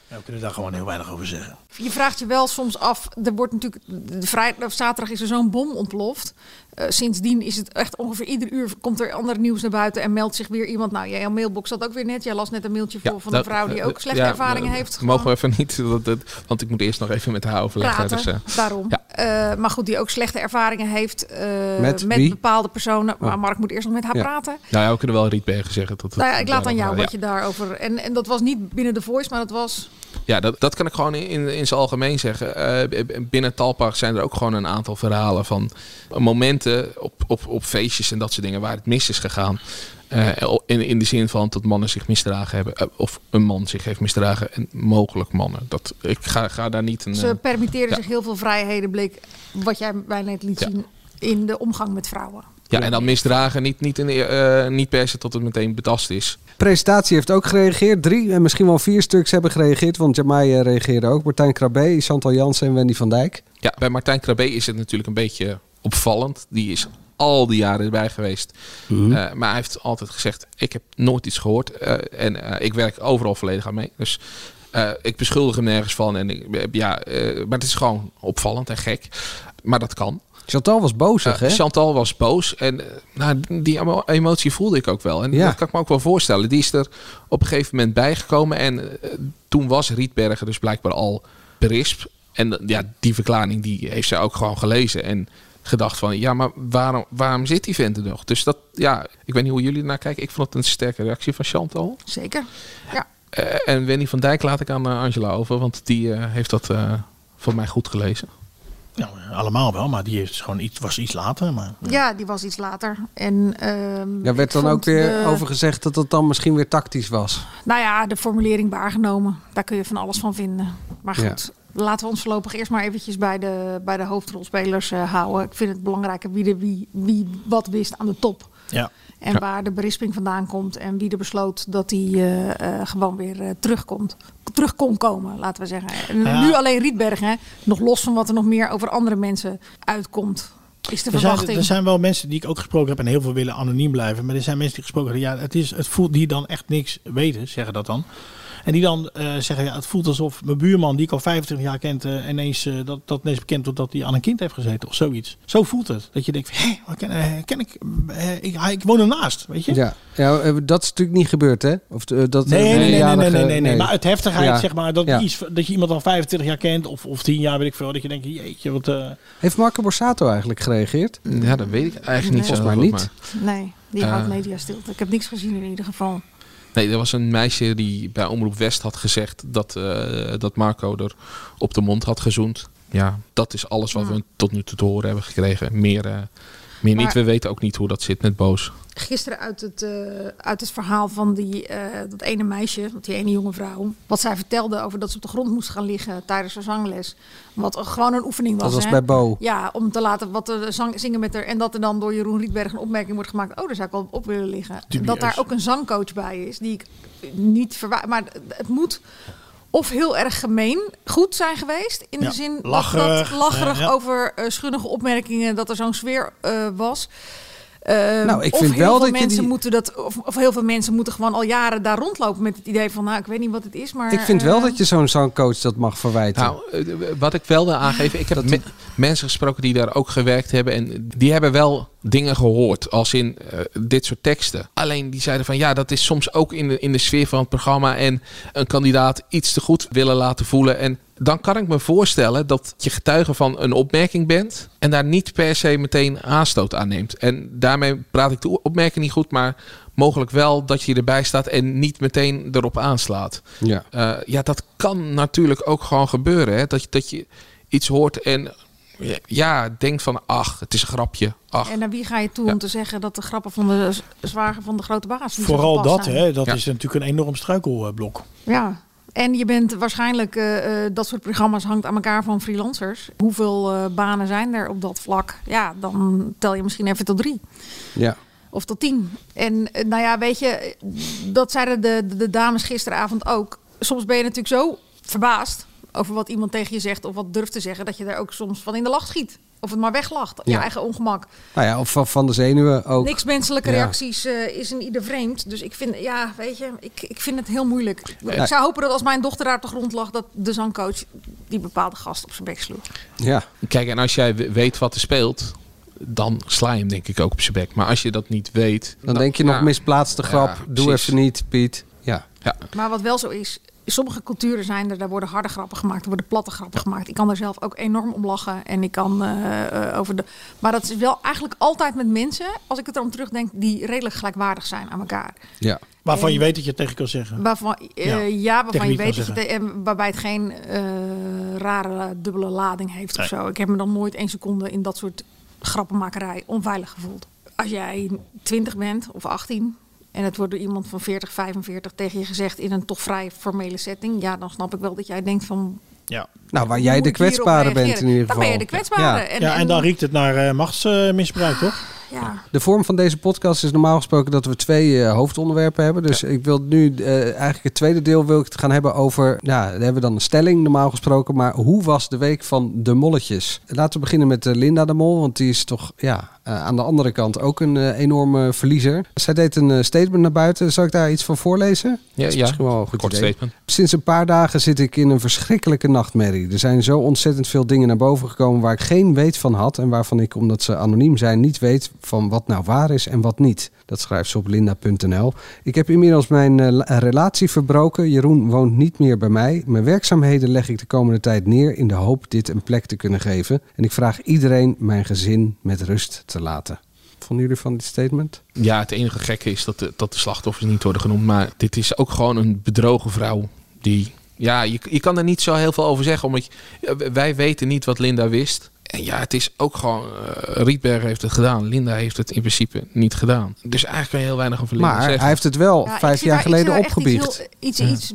Ja, we kunnen daar gewoon heel weinig over zeggen. Je vraagt je wel soms af. Er wordt natuurlijk. De vrijdag of zaterdag is er zo'n bom ontploft. Eh, sindsdien is het echt ongeveer ieder uur komt er ander nieuws naar buiten en meldt zich weer iemand. Nou, jouw mailbox zat ook weer net. Jij las net een mailtje voor van een vrouw die eh, ook slechte ja, ervaringen eh, heeft. Mogen we even niet, dat, dat- want ik moet eerst nog even met haar overleggen. Dus, daarom. ja. Maar goed, die ook slechte ervaringen heeft Met met, bepaalde personen. Maar Oh. Mark moet eerst nog met haar praten. Nou ja, we kunnen wel Rietbergen zeggen. Dat Nou ja, ik laat aan jou wat je daarover. En, en dat was niet binnen de voice, maar dat was. Ja, dat, dat kan ik gewoon in, in, zijn algemeen zeggen. Eh, binnen Talpark zijn er ook gewoon een aantal verhalen van momenten op, op, op feestjes en dat soort dingen waar het mis is gegaan. Eh, in, in de zin van dat mannen zich misdragen hebben. eh, of een man zich heeft misdragen. En mogelijk mannen. Dat, ik ga, ga daar niet een. Ze permitteerden ja. zich heel veel vrijheden, bleek wat jij mij net liet zien in de omgang met vrouwen. Ja, en dan misdragen niet, niet, in, eh, niet per se tot het meteen betast is. Presentatie heeft ook gereageerd. Drie en misschien wel vier stuks hebben gereageerd. Want Jamai reageerde ook. Martijn Krabbe, Chantal Jansen en Wendy van Dijk. Ja, bij Martijn Krabbe is het natuurlijk een beetje opvallend. Die is al die jaren erbij geweest. Mhm. Eh, maar hij heeft altijd gezegd, ik heb nooit iets gehoord. Eh, en ik werk overal volledig aan mee. Dus ik beschuldig hem nergens van. En ik, ja, maar het is gewoon opvallend en gek. Maar dat kan. Chantal was bozig, hè? Chantal was boos. En eh, nou, die emo- emotie voelde ik ook wel. En Ja. dat kan ik me ook wel voorstellen. Die is er op een gegeven moment bijgekomen. En eh, toen was Rietbergen dus blijkbaar al berispt. En eh, ja, die verklaring die heeft zij ook gewoon gelezen. En gedacht van, ja, maar waarom, waarom zit die vent er nog? Dus dat, ja, ik weet niet hoe jullie ernaar kijken. Ik vond het een sterke reactie van Chantal. Zeker. Ja. Eh, en Wendy van Dijk laat ik aan Angela over. Want die eh, heeft dat eh voor mij goed gelezen. Ja, allemaal wel, maar die dus gewoon iets, was iets later. Maar, Ja, die was iets later. En, ehm, Daar werd dan ook weer de- over gezegd dat het dan misschien weer tactisch was. Nou ja, de formulering waargenomen. Daar kun je van alles van vinden. Maar Ja. goed, laten we ons voorlopig eerst maar eventjes bij de, bij de hoofdrolspelers eh, houden. Ik vind het belangrijker wie, de, wie, wie wat wist aan de top. Ja. En Ja. waar de berisping vandaan komt. En wie er besloot dat hij eh, eh, gewoon weer eh, terugkomt. Terug kon komen, laten we zeggen. Ja. nu alleen Rietberg, hè. Nog los van wat er nog meer over andere mensen uitkomt. Is de er, zijn, verwachting. er zijn wel mensen die ik ook gesproken heb en heel veel willen anoniem blijven. Maar er zijn mensen die gesproken hebben. Ja, het, is, het voelt die dan echt niks weten, zeggen dat dan. En die dan eh, zeggen, ja, het voelt alsof mijn buurman, die ik al 25 jaar kent, eh, ineens uh, dat, dat ineens bekend wordt dat hij aan een kind heeft gezeten of zoiets. Zo voelt het. Dat je denkt, hé, wat ken, uh, ken ik, uh, ik, ik woon ernaast, weet je? Ja, ja eh, dat is natuurlijk niet gebeurd, hè? Of uh, dat nee, nee, nee, nee, nee, nee, nee, nee. Maar het heftigheid, ja. zeg maar, dat, ja. iets, dat je iemand al 25 jaar kent of, of 10 jaar, weet ik veel, dat je denkt, jeetje, wat... Uh... Heeft Marco Borsato eigenlijk gereageerd? Ja, dat weet ik eigenlijk niet. Volgens mij niet. Nee, die uh, houdt media stilte. Ik heb niks gezien in ieder geval. Nee, er was een meisje die bij Omroep West had gezegd dat, uh, dat Marco er op de mond had gezoend. Ja, dat is alles wat ja. we tot nu toe te horen hebben gekregen. Meer, uh, meer maar, niet. We weten ook niet hoe dat zit met Boos. Gisteren uit het, uh, uit het verhaal van die, dat ene meisje, die ene jonge vrouw. Wat zij vertelde over dat ze op de grond moest gaan liggen tijdens haar zangles. Wat gewoon een oefening was. Dat was hè? bij Bo. Ja, om te laten wat zang, zingen met haar. En dat er dan door Jeroen Rietberg een opmerking wordt gemaakt. Oh, daar zou ik wel op willen liggen. Dubieus. Dat daar ook een zangcoach bij is. Die ik niet verwaar. Maar het moet of heel erg gemeen goed zijn geweest. In ja, de zin lacherig, dat lacherig ja, ja. over uh, schunnige opmerkingen. Dat er zo'n sfeer uh, was. Uh, nou, ik of vind heel wel veel dat mensen je die... moeten dat, of, of, heel veel mensen moeten gewoon al jaren daar rondlopen met het idee van, nou, ik weet niet wat het is, maar. Ik vind wel uh, dat je zo'n zangcoach dat mag verwijten. Nou, wat ik wel wil aangeven, ik heb me mensen gesproken die daar ook gewerkt hebben en die hebben wel dingen gehoord, als in uh, dit soort teksten. Alleen die zeiden van ja, dat is soms ook in de, in de sfeer van het programma en een kandidaat iets te goed willen laten voelen. En dan kan ik me voorstellen dat je getuige van een opmerking bent en daar niet per se meteen aanstoot aan neemt. En daarmee praat ik de opmerking niet goed, maar mogelijk wel dat je erbij staat en niet meteen erop aanslaat. Ja, uh, ja dat kan natuurlijk ook gewoon gebeuren. Hè? Dat, je, dat je iets hoort en ja, denkt van ach, het is een grapje. Ach. En naar wie ga je toe ja. om te zeggen dat de grappen van de zwager van de grote baas niet Vooral dat, hè, dat ja. is natuurlijk een enorm struikelblok. Ja, En je bent waarschijnlijk, eh, eh, dat soort programma's hangt aan elkaar van freelancers. Hoeveel eh, banen zijn er op dat vlak? Ja, dan tel je misschien even tot drie. Ja. Of tot tien. En nou ja, weet je, dat zeiden de, de, de dames gisteravond ook. Soms ben je natuurlijk zo verbaasd over wat iemand tegen je zegt of wat durft te zeggen, dat je er ook soms van in de lach schiet. Of het maar weglacht, je Ja. eigen ongemak. Nou ja, of van, van de zenuwen ook. Niks menselijke Ja. reacties eh, is in ieder vreemd. Dus ik vind, ja, weet je, ik, ik vind het heel moeilijk. Ja. Ik zou hopen dat als mijn dochter daar op de grond lag, dat de zangcoach die bepaalde gast op zijn bek sloeg. Ja. Kijk, en als jij we- weet wat er speelt, dan sla je hem denk ik ook op zijn bek. Maar als je dat niet weet... Dan denk je nog ja. misplaatste grap. Ja, Doe precies. even niet, Piet. Ja. Ja. Maar wat wel zo is, sommige culturen zijn er, daar worden harde grappen gemaakt, er worden platte grappen gemaakt. Ik kan er zelf ook enorm om lachen en ik kan eh, eh, over de. Maar dat is wel eigenlijk altijd met mensen, als ik het erom terugdenk, die redelijk gelijkwaardig zijn aan elkaar. Ja. Waarvan En- je weet dat je het tegen kan zeggen. Waarvan, eh, Ja, waarvan je weet dat je zeggen. en waarbij het geen eh, rare dubbele lading heeft of Nee. zo. Ik heb me dan nooit één seconde in dat soort grappenmakerij onveilig gevoeld. Als jij 20 bent of 18 en het wordt door iemand van 40, 45 tegen je gezegd in een toch vrij formele setting, ja, dan snap ik wel dat jij denkt van. Ja. Nou, waar jij de kwetsbare bent in ieder Dan geval. ben je de kwetsbare. Ja. En, ja, en dan riekt het naar eh, machtsmisbruik, toch? ja. De vorm van deze podcast is normaal gesproken dat we twee eh, hoofdonderwerpen hebben. Dus ik wil nu eh, eigenlijk het tweede deel wil ik het gaan hebben over. Ja, daar hebben we dan een stelling normaal gesproken. Maar hoe was de week van de molletjes? Laten we beginnen met Linda de Mol, want die is toch ja, aan de andere kant ook een eh, enorme verliezer. Zij deed een eh, statement naar buiten. Zal ik daar iets van voorlezen? Ja, ja. misschien wel een goed Kort idee. statement. Sinds een paar dagen zit ik in een verschrikkelijke nachtmerrie. Er zijn zo ontzettend veel dingen naar boven gekomen waar ik geen weet van had. En waarvan ik, omdat ze anoniem zijn, niet weet van wat nou waar is en wat niet. Dat schrijft ze op linda.nl. Ik heb inmiddels mijn eh, la- relatie verbroken. Jeroen woont niet meer bij mij. Mijn werkzaamheden leg ik de komende tijd neer in de hoop dit een plek te kunnen geven. En ik vraag iedereen mijn gezin met rust te laten. Vonden jullie van dit statement? Ja, het enige gekke is dat de, dat de slachtoffers niet worden genoemd. Maar dit is ook gewoon een bedrogen vrouw. Die, ja, je, je kan er niet zo heel veel over zeggen. Omdat je- wij weten niet wat Linda wist. En ja, het is ook gewoon... eh Rietberg heeft het gedaan. Linda heeft het in principe niet gedaan. Dus eigenlijk kan je heel weinig over Linda Maar zeggen. hij heeft het wel Ja, vijf jaar geleden opgebiecht. Iets, heel- iets, iets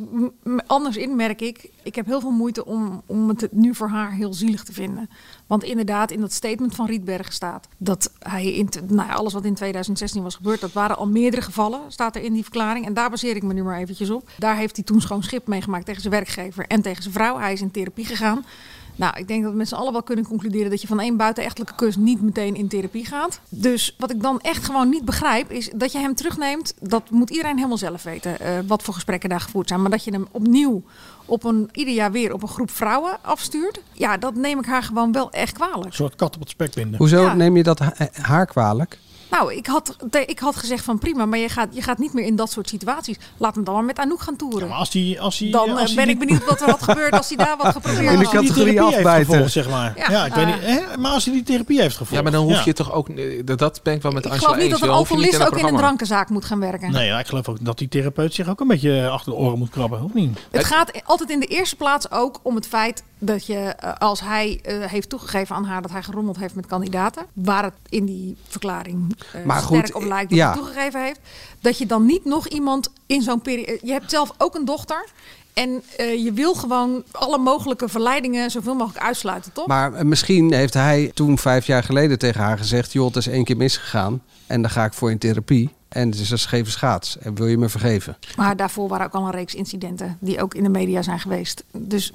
anders in, merk ik. Ik heb heel veel moeite om, om het nu voor haar heel zielig te vinden. Want inderdaad, in dat statement van Rietberg staat dat hij in te- nou ja, alles wat in 2016 was gebeurd, dat waren al meerdere gevallen, staat er in die verklaring. En daar baseer ik me nu maar eventjes op. Daar heeft hij toen schoon schip meegemaakt tegen zijn werkgever en tegen zijn vrouw. Hij is in therapie gegaan. Nou, ik denk dat we met z'n allen wel kunnen concluderen dat je van één buitenechtelijke kus niet meteen in therapie gaat. Dus wat ik dan echt gewoon niet begrijp, is dat je hem terugneemt. Dat moet iedereen helemaal zelf weten, eh, wat voor gesprekken daar gevoerd zijn. Maar dat je hem opnieuw op een, ieder jaar weer op een groep vrouwen afstuurt. Ja, dat neem ik haar gewoon wel echt kwalijk. Een soort kat op het spek binden. Hoezo Ja. neem je dat ha- haar kwalijk? Nou, ik had, ik had gezegd van prima, maar je gaat, je gaat niet meer in dat soort situaties. Laat hem dan maar met Anouk gaan toeren. Maar als die, als die, dan eh, als ben die- ik benieuwd wat er had gebeurd als hij daar wat geprobeerd In de had. die categorie therapie heeft afbijten. gevolgd, zeg maar. Ja, Ja, ik weet niet. Hè? Maar als hij die therapie heeft gevolgd. Ja, maar dan hoef ja. je toch ook... Dat, dat ben ik wel met Ik Angela geloof niet eens. dat een alcoholist ook in een drankenzaak moet gaan werken. Nee, ja, ik geloof ook dat die therapeut zich ook een beetje achter de oren moet krabben, of niet? Het gaat altijd in de eerste plaats ook om het feit dat je, eh, als hij eh, heeft toegegeven aan haar dat hij gerommeld heeft met kandidaten, waar het in die verklaring eh, Maar goed, sterk op lijkt dat ja. hij toegegeven heeft, dat je dan niet nog iemand in zo'n periode. Je hebt zelf ook een dochter. En eh, je wil gewoon alle mogelijke verleidingen zoveel mogelijk uitsluiten, toch? Maar eh, misschien heeft hij toen vijf jaar geleden tegen haar gezegd... joh, het is één keer misgegaan en daar ga ik voor in therapie. En het is een scheve schaats. En wil je me vergeven? Maar daarvoor waren ook al een reeks incidenten die ook in de media zijn geweest. Dus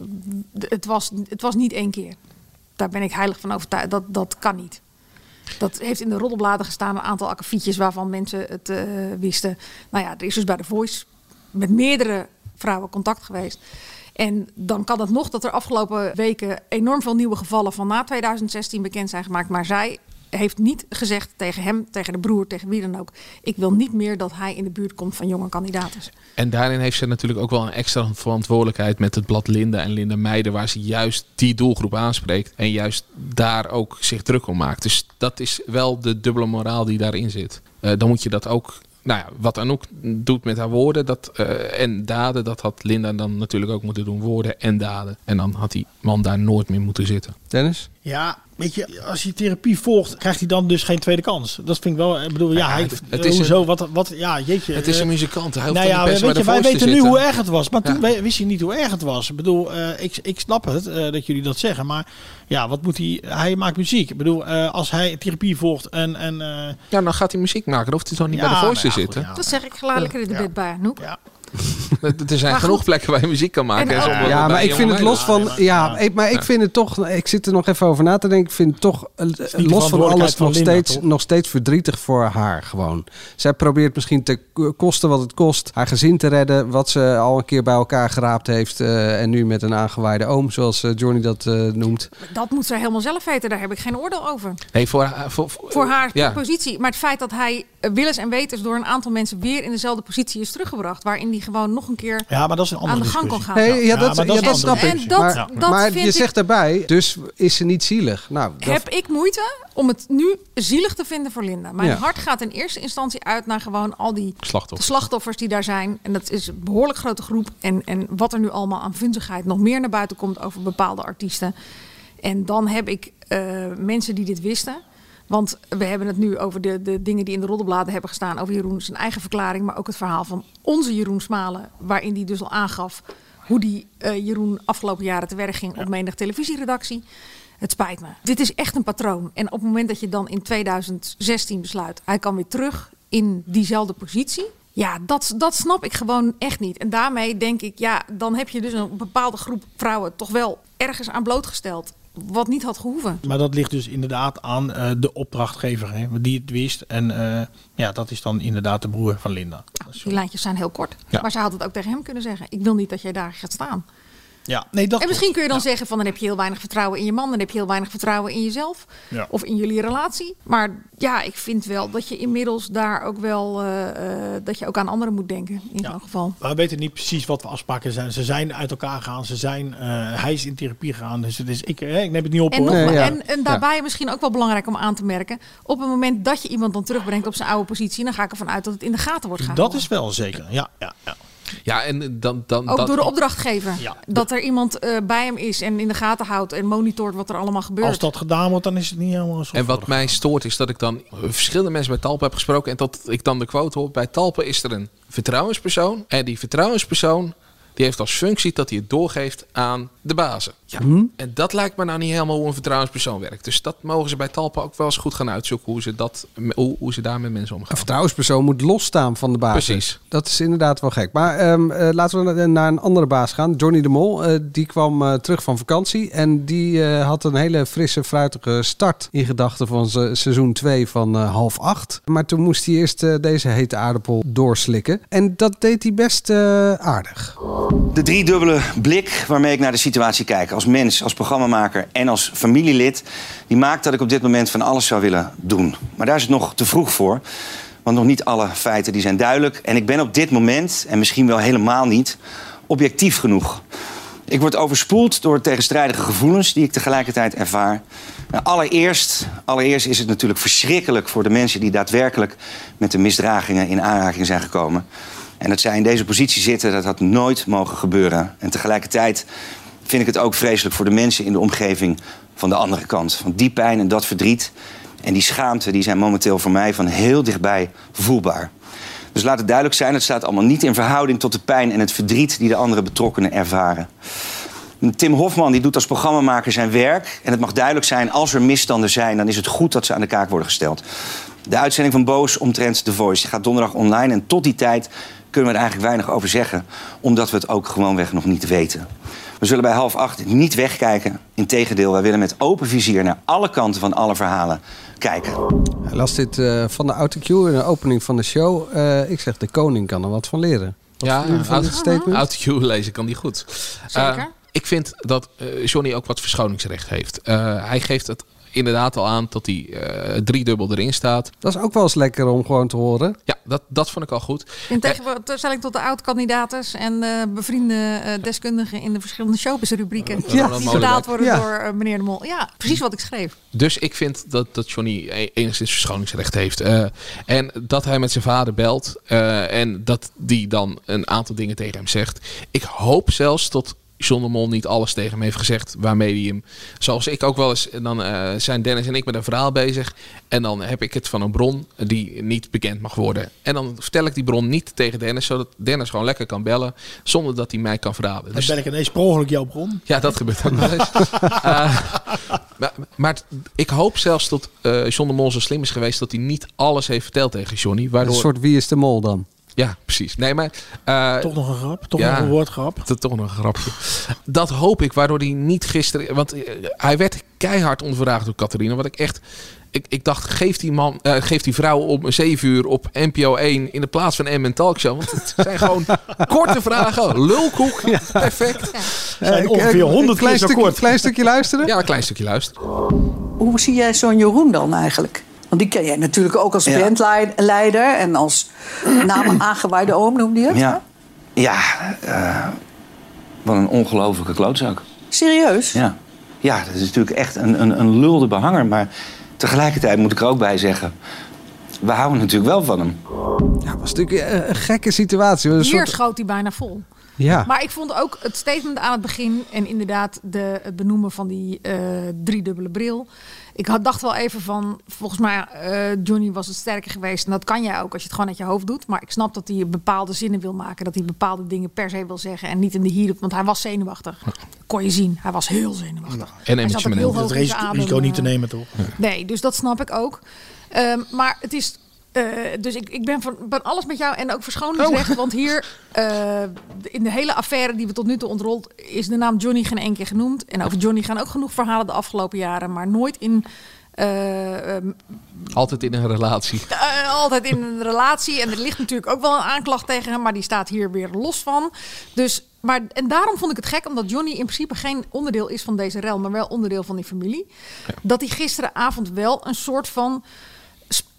het was, het was niet één keer. Daar ben ik heilig van overtuigd. Dat, dat kan niet. Dat heeft in de roddelbladen gestaan, een aantal akkefietjes waarvan mensen het eh, wisten. Nou ja, er is dus bij de Voice met meerdere vrouwen contact geweest. En dan kan het nog dat er afgelopen weken enorm veel nieuwe gevallen van na 2016 bekend zijn gemaakt. Maar zij heeft niet gezegd tegen hem, tegen de broer, tegen wie dan ook. Ik wil niet meer dat hij in de buurt komt van jonge kandidaten. En daarin heeft ze natuurlijk ook wel een extra verantwoordelijkheid met het blad Linda en Linda Meijden, waar ze juist die doelgroep aanspreekt en juist daar ook zich druk om maakt. Dus dat is wel de dubbele moraal die daarin zit. Eh, dan moet je dat ook, nou ja, wat Anouk doet met haar woorden dat, eh, en daden, dat had Linda dan natuurlijk ook moeten doen, woorden en daden. En dan had die man daar nooit meer moeten zitten. Dennis? Ja, weet je, als je therapie volgt, krijgt hij dan dus geen tweede kans. Dat vind ik wel, ik bedoel, ja, Ja, hij, het- is hoezo, een- wat, wat, ja, jeetje. Het is een eh, muzikant. Hij hoeft nou dan ja, weet je, wij weten nu hoe erg het was, maar toen Ja. wist je niet hoe erg het was. Ik bedoel, eh, ik, ik snap het eh, dat jullie dat zeggen, maar ja, wat moet hij, hij maakt muziek. Ik bedoel, eh, als hij therapie volgt en... en eh, Ja, dan gaat hij muziek maken. Dan hoeft hij toch niet Ja, bij de Voice nou te ja, zitten. Dat zeg ik gelijk in de bed bij Anouk. Er zijn Maar genoeg goed. plekken waar je muziek kan maken. En en Ja, maar ik vind het los van. Ja, ik- maar ik vind het toch. Ik zit er nog even over na te denken. Ik vind het toch. eh, Los van alles van nog Linda, steeds, toch? nog steeds verdrietig voor haar gewoon. Zij probeert misschien te kosten wat het kost. haar gezin te redden. Wat ze al een keer bij elkaar geraapt heeft. eh, en nu met een aangewaaide oom, zoals eh, Johnny dat eh, noemt. Dat moet zij helemaal zelf weten. Daar heb ik geen oordeel over. Nee, voor, haar- voor, voor, Voor haar ja. positie. Maar het feit dat hij eh, willens en wetens door een aantal mensen weer in dezelfde positie is teruggebracht. Waarin hij gewoon nog een keer ja, maar dat is een andere aan de gang kon discussie. gaan. Nee, ja, dat, maar ja, dat is dat een snap ik. En dat- maar dat maar vind je ik- zegt daarbij, dus is ze niet zielig. Nou, dat, Heb ik moeite om het nu zielig te vinden voor Linda. Mijn Ja. hart gaat in eerste instantie uit naar gewoon al die Slachtoffers. de slachtoffers die daar zijn. En dat is een behoorlijk grote groep. En, en wat er nu allemaal aan vunzigheid nog meer naar buiten komt over bepaalde artiesten. En dan heb ik eh, mensen die dit wisten. Want we hebben het nu over de, de dingen die in de roddelbladen hebben gestaan. Over Jeroen zijn eigen verklaring. Maar ook het verhaal van onze Jeroen Smalen. Waarin die dus al aangaf hoe die eh, Jeroen afgelopen jaren te werk ging op menig televisieredactie. Het spijt me. Dit is echt een patroon. En op het moment dat je dan in 2016 besluit, hij kan weer terug in diezelfde positie. Ja, dat, dat snap ik gewoon echt niet. En daarmee denk ik, ja, dan heb je dus een bepaalde groep vrouwen toch wel ergens aan blootgesteld. Wat niet had gehoeven. Maar dat ligt dus inderdaad aan eh, de opdrachtgever, hè, die het wist. En eh, ja, dat is dan inderdaad de broer van Linda. Die lijntjes zijn heel kort. Ja. Maar ze had het ook tegen hem kunnen zeggen. Ik wil niet dat jij daar gaat staan. Ja, nee, dat en misschien kun je dan zeggen van dan heb je heel weinig vertrouwen in je man. Dan heb je heel weinig vertrouwen in jezelf. Ja. Of in jullie relatie. Maar ja, ik vind wel dat je inmiddels daar ook wel... eh, eh, dat je ook aan anderen moet denken in zo'n geval. Maar we weten niet precies wat we afspraken zijn. Ze zijn uit elkaar gegaan. Ze zijn, eh, hij is in therapie gegaan. Dus het is, ik, eh, ik neem het niet op En, hoor. nog, Nee, ja. en, en daarbij misschien ook wel belangrijk om aan te merken. Op het moment dat je iemand dan terugbrengt op zijn oude positie. Dan ga ik ervan uit dat het in de gaten wordt gehouden. Dat is wel zeker. Ja, ja, ja. Ja, en dan... dan Ook dat, door de opdrachtgever. Ja. Dat er iemand eh, bij hem is en in de gaten houdt en monitort wat er allemaal gebeurt. Als dat gedaan wordt, dan is het niet helemaal zo. En wat mij stoort is dat ik dan verschillende mensen bij Talpa heb gesproken. En dat ik dan de quote hoor. Bij Talpa is er een vertrouwenspersoon. En die vertrouwenspersoon die heeft als functie dat hij het doorgeeft aan de bazen. Ja. En dat lijkt me nou niet helemaal hoe een vertrouwenspersoon werkt. Dus dat mogen ze bij Talpa ook wel eens goed gaan uitzoeken. Hoe ze, dat, hoe, hoe ze daar met mensen omgaan. Een vertrouwenspersoon moet losstaan van de basis. Precies. Dat is inderdaad wel gek. Maar ehm, eh, laten we naar, een andere baas gaan. Johnny de Mol. eh, die kwam eh, terug van vakantie. En die eh, had een hele frisse, fruitige start in gedachten van se- seizoen 2 van eh, half acht. Maar toen moest hij eerst eh, deze hete aardappel doorslikken. En dat deed hij best eh, aardig. De driedubbele blik waarmee ik naar de situatie kijk, als mens, als programmamaker en als familielid, die maakt dat ik op dit moment van alles zou willen doen. Maar daar is het nog te vroeg voor, want nog niet alle feiten die zijn duidelijk. En ik ben op dit moment, en misschien wel helemaal niet, objectief genoeg. Ik word overspoeld door tegenstrijdige gevoelens die ik tegelijkertijd ervaar. Nou, allereerst, allereerst is het natuurlijk verschrikkelijk voor de mensen die daadwerkelijk met de misdragingen in aanraking zijn gekomen. En dat zij in deze positie zitten, dat had nooit mogen gebeuren. En tegelijkertijd vind ik het ook vreselijk voor de mensen in de omgeving van de andere kant. Want die pijn en dat verdriet en die schaamte, die zijn momenteel voor mij van heel dichtbij voelbaar. Dus laat het duidelijk zijn, het staat allemaal niet in verhouding tot de pijn en het verdriet die de andere betrokkenen ervaren. Tim Hofman die doet als programmamaker zijn werk. En het mag duidelijk zijn, als er misstanden zijn, dan is het goed dat ze aan de kaak worden gesteld. De uitzending van Boos omtrent The Voice gaat donderdag online. En tot die tijd kunnen we er eigenlijk weinig over zeggen. Omdat we het ook gewoonweg nog niet weten. We zullen bij half acht niet wegkijken. Integendeel, wij willen met open vizier naar alle kanten van alle verhalen kijken. Hij las dit eh, van de autocue in de opening van de show. Eh, ik zeg, de koning kan er wat van leren. Wat Ja? Autocue lezen kan die goed. Zeker. Eh, ik vind dat eh, Johnny ook wat verschoningsrecht heeft. Eh, hij geeft het inderdaad al aan dat hij eh driedubbel erin staat. Dat is ook wel eens lekker om gewoon te horen. Ja, dat, dat vond ik al goed. In tegenstelling tot de oud-kandidaten en eh, bevriende eh, deskundigen in de verschillende showbiz-rubrieken. Ja. Die Ja. vertaald worden Ja. door eh, meneer de Mol. Ja, precies wat ik schreef. Dus ik vind dat, dat Johnny e- enigszins verschoningsrecht heeft. Eh, en dat hij met zijn vader belt. eh, en dat die dan een aantal dingen tegen hem zegt. Ik hoop zelfs tot John de Mol niet alles tegen hem heeft gezegd waarmee hij hem... Zoals ik ook wel eens, dan eh, zijn Dennis en ik met een verhaal bezig. En dan heb ik het van een bron die niet bekend mag worden. En dan vertel ik die bron niet tegen Dennis, zodat Dennis gewoon lekker kan bellen zonder dat hij mij kan verhalen. Dan Dus ben ik ineens per ongeluk jouw bron. ja, dat gebeurt ook nog eens. Eh, maar, maar ik hoop zelfs dat eh John de Mol zo slim is geweest dat hij niet alles heeft verteld tegen Johnny. Waardoor... Een soort wie is de mol dan? Ja, precies. Nee, maar... eh, Toch nog een grap? Toch ja, nog een woordgrap? Dat toch nog een grapje. Dat hoop ik, waardoor hij niet gisteren... Want eh, hij werd keihard ondervraagd door Catharina. Wat ik echt... Ik, ik dacht, geef die man, eh, geef die vrouw om 7 uur op NPO 1 in de plaats van M Talkshow. Want het zijn gewoon korte vragen. Lulkoek. Perfect. Zijn Eh, ongeveer eh, 100 een klein stukje, kort. klein stukje luisteren? Ja, een klein stukje luisteren. Hoe zie jij zo'n Jeroen dan eigenlijk? Want die ken jij natuurlijk ook als Ja. bandleider en als naam aangewaaide oom, noemde je het? Ja, ja eh, wat een ongelofelijke klootzak. Serieus? Ja. ja, dat is natuurlijk echt een, een, een lulde behanger. Maar tegelijkertijd moet ik er ook bij zeggen... we houden natuurlijk wel van hem. Ja, was natuurlijk eh, een gekke situatie. Een Hier soort... schoot hij bijna vol. Ja. Maar ik vond ook het statement aan het begin en inderdaad de, het benoemen van die eh driedubbele bril. Ik had, dacht wel even van, volgens mij, eh, Johnny was het sterker geweest. En dat kan jij ook als je het gewoon uit je hoofd doet. Maar ik snap dat hij bepaalde zinnen wil maken. Dat hij bepaalde dingen per se wil zeggen. En niet in de hier, want hij was zenuwachtig. Kon je zien, hij was heel zenuwachtig. En Hij zat ook heel emotioneel. hoog Het in zijn risico, niet te nemen, toch? Nee, dus dat snap ik ook. Ehm, maar het is. Eh, dus ik, ik ben van ben alles met jou en ook verschoningsrecht. Want hier eh, in de hele affaire die we tot nu toe ontrold, is de naam Johnny geen één keer genoemd. En over Johnny gaan ook genoeg verhalen de afgelopen jaren, maar nooit in. eh, ehm, Altijd in een relatie. altijd in een relatie. En er ligt natuurlijk ook wel een aanklacht tegen hem, maar die staat hier weer los van. Dus, maar, en daarom vond ik het gek, omdat Johnny in principe geen onderdeel is van deze rel, maar wel onderdeel van die familie. Dat hij gisteravond wel een soort van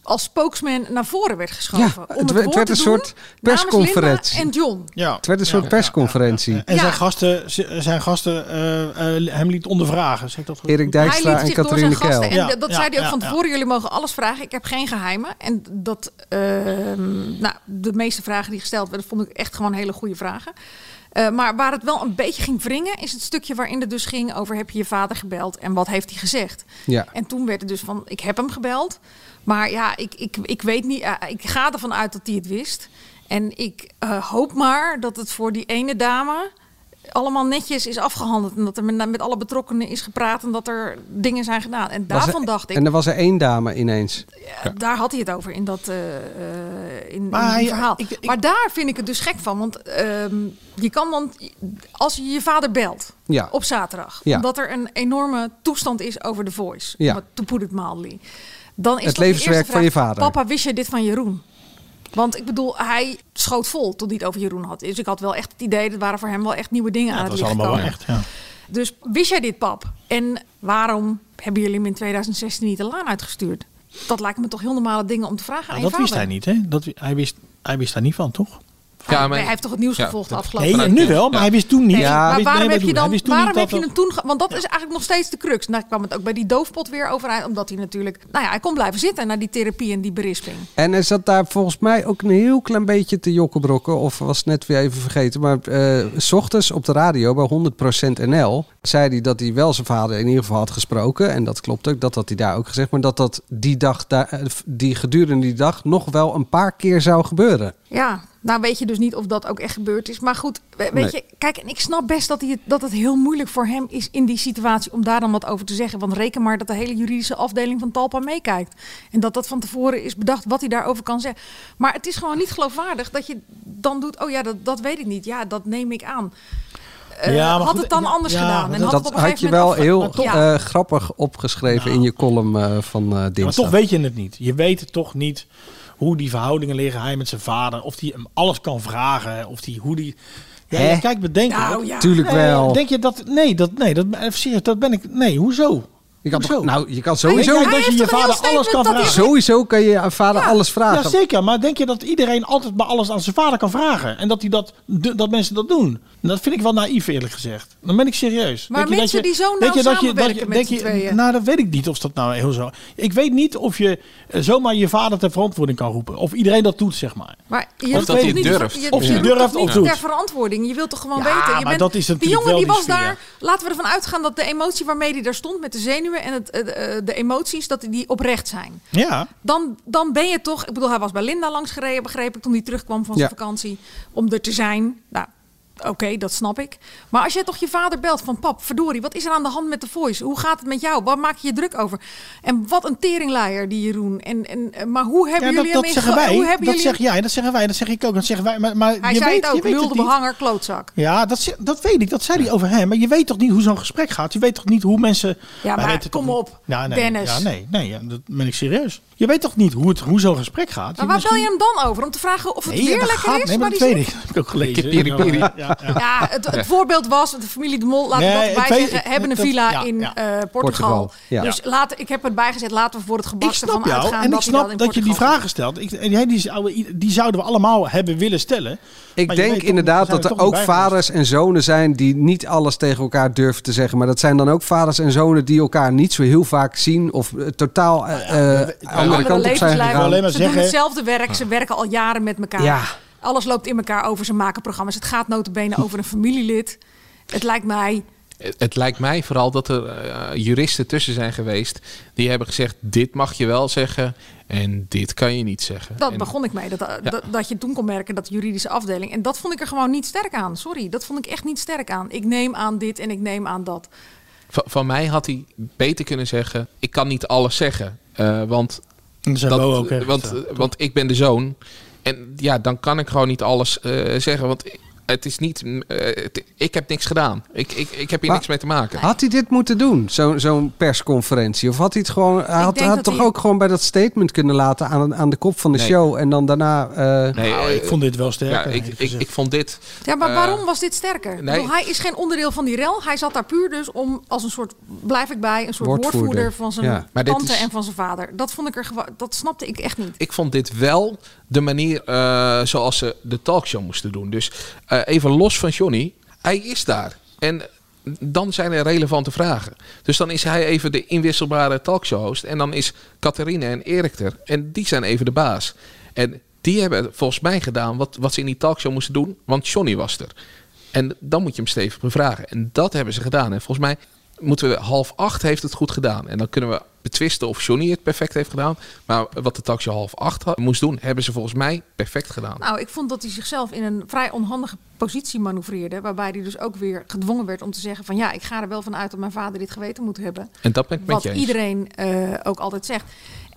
als spokesman naar voren werd geschoven. Ja, om het het, werd- een soort persconferentie. En John. Ja. Het werd een soort persconferentie. En Ja. zijn gasten, zijn gasten eh, eh, hem liet ondervragen. Zeg dat goed? Erik Hij Dijkstra liet en zich door Catharine zijn gasten. Keil. En Ja, dat ja, zei hij ook ja, van ja. tevoren. Jullie mogen alles vragen. Ik heb geen geheimen. En dat, ehm, nou, de meeste vragen die gesteld werden, vond ik echt gewoon hele goede vragen. Eh, maar waar het wel een beetje ging wringen, is het stukje waarin het dus ging over heb je je vader gebeld en wat heeft hij gezegd? Ja. En toen werd het dus van ik heb hem gebeld, maar ja, ik, ik, ik weet niet, eh, ik ga ervan uit dat hij het wist. En ik eh, hoop maar dat het voor die ene dame allemaal netjes is afgehandeld. En dat er met, met alle betrokkenen is gepraat en dat er dingen zijn gedaan. En er- daarvan dacht ik, En er was er één dame ineens. ja, daar had hij het over in dat eh, eh, in, Maar in hij- verhaal. ik- maar daar vind ik het dus gek van. Want ehm, je kan dan, als je je vader belt Ja. op zaterdag, Ja. omdat er een enorme toestand is over de voice, Ja. to put it mildly, dan is Het levenswerk van je vader. Papa, wist je dit van Jeroen? Want ik bedoel, hij schoot vol toen hij het over Jeroen had. Dus ik had wel echt het idee, dat waren voor hem wel echt nieuwe dingen aan dat het was licht allemaal wel echt, ja. Dus wist jij dit, pap? En waarom hebben jullie hem in 2016 niet de laan uitgestuurd? Dat lijken me toch heel normale dingen om te vragen aan je dat wist vader. hij niet, hè? Dat, hij, wist, hij wist daar niet van, toch? Ja, hij heeft toch het nieuws ja, gevolgd de dat- afgelopen Nee, nu wel, maar hij wist toen niet. Nee, Hij maar waarom nee, heb je hij dan, waarom heb je hem toen... ge- Want dat is eigenlijk nog steeds de crux. Nou kwam het ook bij die doofpot weer overeind. Omdat hij natuurlijk... Nou ja, hij kon blijven zitten naar die therapie en die berisping. En er zat daar volgens mij ook een heel klein beetje te jokkenbrokken. Of was het net weer even vergeten. Maar eh, s ochtends op de radio bij 100% NL zei hij dat hij wel zijn vader in ieder geval had gesproken. En dat klopt ook, dat had hij daar ook gezegd. Maar dat dat die dag, daar, die gedurende die dag nog wel een paar keer zou gebeuren. Ja, nou weet je dus niet of dat ook echt gebeurd is. Maar goed, we- weet Nee. je, kijk, en ik snap best dat, hij het, dat het heel moeilijk voor hem is in die situatie om daar dan wat over te zeggen. Want reken maar dat de hele juridische afdeling van Talpa meekijkt. En dat dat van tevoren is bedacht wat hij daarover kan zeggen. Maar het is gewoon niet geloofwaardig dat je dan doet, oh ja, dat, dat weet ik niet. Ja, dat neem ik aan. Eh, Ja, maar had goed, het dan anders ja, gedaan? En dat had, het op een had gegeven je wel moment heel Ja. eh, grappig opgeschreven in je column eh, van eh Ja, maar dinsdag. toch weet je het niet. Je weet het toch niet hoe die verhoudingen liggen. Hij met zijn vader. Of hij hem alles kan vragen. Of die, hoe die... Ja, kijk, bedenk Nou, ja. Tuurlijk Nee, wel. Denk je dat... Nee, dat, nee dat, eh, serieus, dat ben ik... Nee, hoezo? Je kan Hoezo? toch, nou, je kan sowieso... dat je je vader alles kan vragen? Sowieso kan je aan vader alles vragen. Ja, zeker. Maar denk je dat iedereen altijd maar alles aan zijn vader kan vragen? En dat, hij dat, dat mensen dat doen? Dat vind ik wel naïef, eerlijk gezegd. Dan ben ik serieus. Maar Denk je dat mensen je- die zo nauw denk je dat je- samenwerken dat je- met je- tweeën. Nou, dat weet ik niet of dat nou heel zo... Ik weet niet of je eh, zomaar je vader ter verantwoording kan roepen. Of iedereen dat doet, zeg maar. Maar je Of dat hij niet- durft. Of je hij durft toch of niet doet. ter verantwoording. Je wilt toch gewoon Ja, weten. Je maar bent, dat is die jongen die was daar. Laten we ervan uitgaan dat de emotie waarmee hij daar stond met de zenuwen en het, eh, eh, de emoties, dat die oprecht zijn. Ja. Dan, dan ben je toch. Ik bedoel, hij was bij Linda langs gereden, begreep ik, toen hij terugkwam van zijn Ja. vakantie. Om er te zijn. Nou, oké, dat snap ik. Maar als jij toch je vader belt van pap, verdorie, wat is er aan de hand met de voice? Hoe gaat het met jou? Waar maak je je druk over? En wat een teringleier die Jeroen. En, en, eh, maar hoe hebben Ja, jullie dat, dat hem in zeggen ge- wij. Hoe hebben Dat jullie zeg jij, dat zeggen wij. Dat zeg ik ook. Dat zeg ik ook. Maar, maar Hij je zei weet, het ook, niet. behanger, klootzak. Ja, dat, dat weet ik. Dat zei hij over hem. Maar je weet toch niet hoe zo'n gesprek gaat? Je weet toch niet hoe mensen... Ja, Wij maar kom op, Ja, nee, Dennis. Ja, nee, nee ja, dat ben ik serieus. Je weet toch niet hoe, het, hoe zo'n gesprek gaat? Maar waar bel je hem dan over? Om te vragen of het Nee, weer lekker gaat- is? nee, maar dat die weet ik. Dat heb ik ook gelezen. Piri, piri. Ja, ja, ja. Ja, het, het voorbeeld was, de familie De Mol, laten we Nee, dat ik erbij weet- zeggen, ik- hebben een villa in ja. eh, Portugal. Portugal, ja. Dus laten, ik heb erbij gezet, laten we voor het Ik gebakste snap van jou uitgaan en ik snap dat je die vragen stelt. Ik, en jij, die, die zouden we allemaal hebben willen stellen. Ik weet denk inderdaad dat er ook vaders en zonen zijn die niet alles tegen elkaar durven te zeggen. Maar dat zijn dan ook vaders en zonen die elkaar niet zo heel vaak zien of eh, totaal eh, eh, andere Andere kant op zijn gegaan. Ze zeggen- doen hetzelfde werk, ze werken al jaren met elkaar. Ja. Alles loopt in elkaar over, ze maken programma's. Het gaat notabene over een familielid. Het lijkt mij... Het, lijkt mij vooral dat er juristen tussen zijn geweest die hebben gezegd: dit mag je wel zeggen en dit kan je niet zeggen. Dat En begon ik mee. Dat, dat, dat je toen kon merken dat de juridische afdeling. En dat vond ik er gewoon niet sterk aan. Sorry, dat vond ik echt niet sterk aan. Ik neem aan dit en ik neem aan dat. van, van mij had hij beter kunnen zeggen: ik kan niet alles zeggen, eh, want Dat ook, hè, want, want ik ben de zoon. En ja, dan kan ik gewoon niet alles eh, zeggen, want het is niet. eh, het- ik heb niks gedaan. Ik, ik, ik heb hier Maar- niks mee te maken. Had hij dit moeten doen, zo- zo'n persconferentie? Of had hij het gewoon, hij had, toch hij- ook gewoon bij dat statement kunnen laten aan, aan de kop van de Nee. show en dan daarna. eh, Nee, Nou, ik eh, vond dit wel sterk. ja, ik, ik, ik vond dit. Ja, maar waarom was dit sterker? Nee. bedoel, hij is geen onderdeel van die rel. Hij zat daar puur dus om als een soort, blijf ik bij, een soort Woordvoerder. woordvoerder van zijn Ja. Maar dit tante is- en van zijn vader. Dat vond ik er gewoon, dat snapte ik echt niet. ik vond dit wel de manier eh, zoals ze de talkshow moesten doen. Dus eh, even los van Johnny, hij is daar. En dan zijn er relevante vragen. Dus dan is hij even de inwisselbare talkshow-host. En dan is Catharine en Erik er. En die zijn even de baas. En die hebben volgens mij gedaan wat, wat ze in die talkshow moesten doen. Want Johnny was er. En dan moet je hem stevig bevragen. En dat hebben ze gedaan. En volgens mij moeten we half acht heeft het goed gedaan. En dan kunnen we betwisten of Johnny het perfect heeft gedaan. Maar wat de talkshow half acht had- moest doen, hebben ze volgens mij perfect gedaan. Nou, ik vond dat hij zichzelf in een vrij onhandige positie manoeuvreerde. Waarbij hij dus ook weer gedwongen werd om te zeggen van ja, ik ga er wel van uit dat mijn vader dit geweten moet hebben. En dat ben ik met Wat je eens. iedereen eh, ook altijd zegt.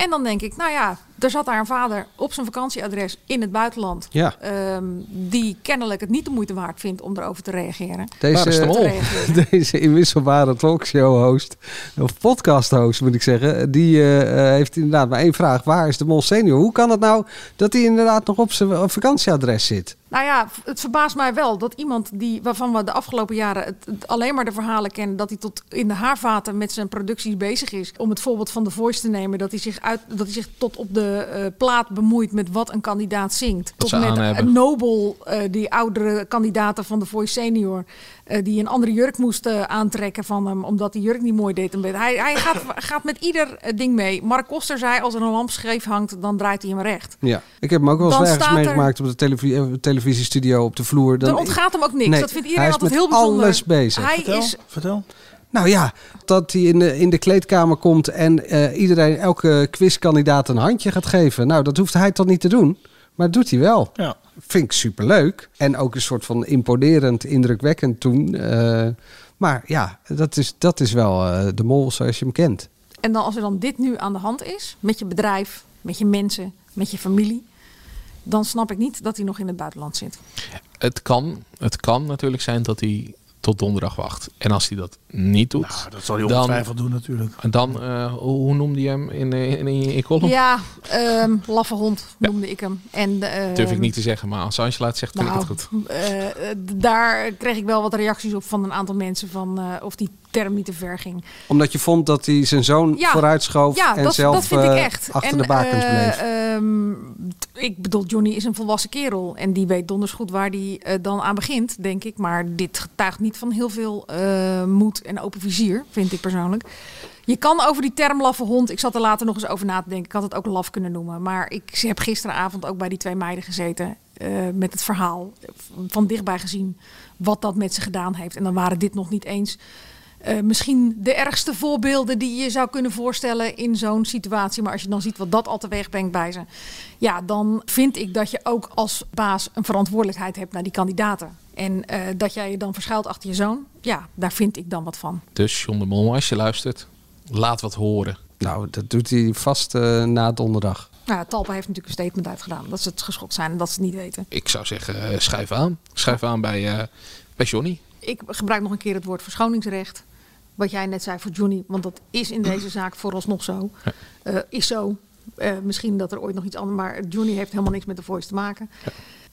En dan denk ik, nou ja, er zat daar een vader op zijn vakantieadres in het buitenland. Ja. ehm, die kennelijk het niet de moeite waard vindt om erover te reageren. Deze? Te reageren. deze inwisselbare talkshow-host, of podcast-host moet ik zeggen, die eh, eh, heeft inderdaad maar één vraag. Waar is de mol senior? Hoe kan het nou dat hij inderdaad nog op zijn vakantieadres zit? Nou ja, het verbaast mij wel dat iemand die, waarvan we de afgelopen jaren het, het alleen maar de verhalen kennen, dat hij tot in de haarvaten met zijn producties bezig is. Om het voorbeeld van The Voice te nemen, dat hij zich, uit, dat hij zich tot op de eh, plaat bemoeit met wat een kandidaat zingt. Tot met Nobel, eh, die oudere kandidaten van The Voice Senior, die een andere jurk moest eh, aantrekken van hem, omdat die jurk niet mooi deed. Hij, hij gaat, gaat met ieder eh, ding mee. Mark Koster zei, als er een lamp scheef hangt, dan draait hij hem recht. Ja, ik heb hem ook wel eens ergens er- meegemaakt op de televi- eh, televisiestudio op de vloer. Dan ontgaat hem ook niks. Nee, dat vindt iedereen hij is altijd met heel bijzonder. alles bezig. Hij Vertel, is vertel. Nou ja, dat hij in de, in de kleedkamer komt en eh, iedereen, elke quizkandidaat een handje gaat geven. Nou, dat hoeft hij toch niet te doen. Maar dat doet hij wel. Ja. Vind ik superleuk. En ook een soort van imponerend, indrukwekkend toen. Eh, maar ja, dat is, dat is wel eh, de mol zoals je hem kent. En dan als er dan dit nu aan de hand is, met je bedrijf, met je mensen, met je familie, dan snap ik niet dat hij nog in het buitenland zit. Het kan, het kan natuurlijk zijn dat hij tot donderdag wacht. En als hij dat niet doet, Nou, dat zal hij dan, ongetwijfeld doen natuurlijk. dan eh, hoe, noemde je hem in, eh, in, in je column? Ja, ehm laffe hond noemde ik hem. En, ehm, Durf ik niet te zeggen, maar als Angela het zegt, vind Nou, ik het goed. eh, eh, daar kreeg ik wel wat reacties op van een aantal mensen van eh, of die term niet te ver ging. Omdat je vond dat hij zijn zoon Ja. vooruitschoof Ja, en dat, zelf dat vind ik eh, echt. achter En, de bakens eh, bleef. ehm, ik bedoel, Johnny is een volwassen kerel. En die weet donders goed waar hij eh, dan aan begint, denk ik. Maar dit getuigt niet van heel veel eh, moed en open vizier, vind ik persoonlijk. Je kan over die term laffe hond, ik zat er later nog eens over na te denken. Ik had het ook laf kunnen noemen. Maar ik heb gisteravond ook bij die twee meiden gezeten. met het verhaal van dichtbij gezien wat dat met ze gedaan heeft. En dan waren dit nog niet eens eh, misschien de ergste voorbeelden die je zou kunnen voorstellen in zo'n situatie. Maar als je dan ziet wat dat al teweeg brengt bij ze. Ja, dan vind ik dat je ook als baas een verantwoordelijkheid hebt naar die kandidaten. En eh, dat jij je dan verschuilt achter je zoon. Ja, daar vind ik dan wat van. Dus John de Mol, als je luistert, laat wat horen. Nou, dat doet hij vast eh, na donderdag. Nou, Talpa heeft natuurlijk een statement uitgedaan. Dat ze het geschokt zijn en dat ze het niet weten. Ik zou zeggen, schuif aan. Schuif aan bij, eh, bij Johnny. Ik gebruik nog een keer het woord verschoningsrecht. Wat jij net zei voor Johnny, want dat is in deze zaak vooralsnog zo. Eh, is zo. Eh, misschien dat er ooit nog iets anders, maar Johnny heeft helemaal niks met de voice te maken.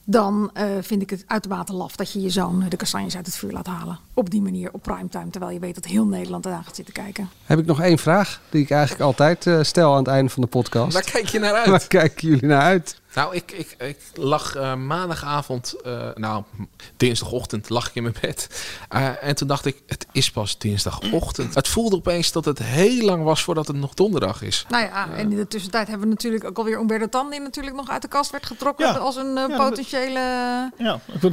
Dan eh, vind ik het uitermate laf dat je je zoon de kastanjes uit het vuur laat halen. Op die manier, op primetime, terwijl je weet dat heel Nederland eraan gaat zitten kijken. Heb ik nog één vraag die ik eigenlijk altijd eh, stel aan het einde van de podcast. Waar kijk je naar uit? Waar kijken jullie naar uit? Nou, ik, ik, ik lag eh, maandagavond, eh, nou, dinsdagochtend lag ik in mijn bed. Eh, en toen dacht ik, het is pas dinsdagochtend. Het voelde opeens dat het heel lang was voordat het nog donderdag is. Nou ja, en in de tussentijd hebben we natuurlijk ook alweer Umberto Tan... die natuurlijk nog uit de kast werd getrokken Ja. als een Ja, potentiële... Ja,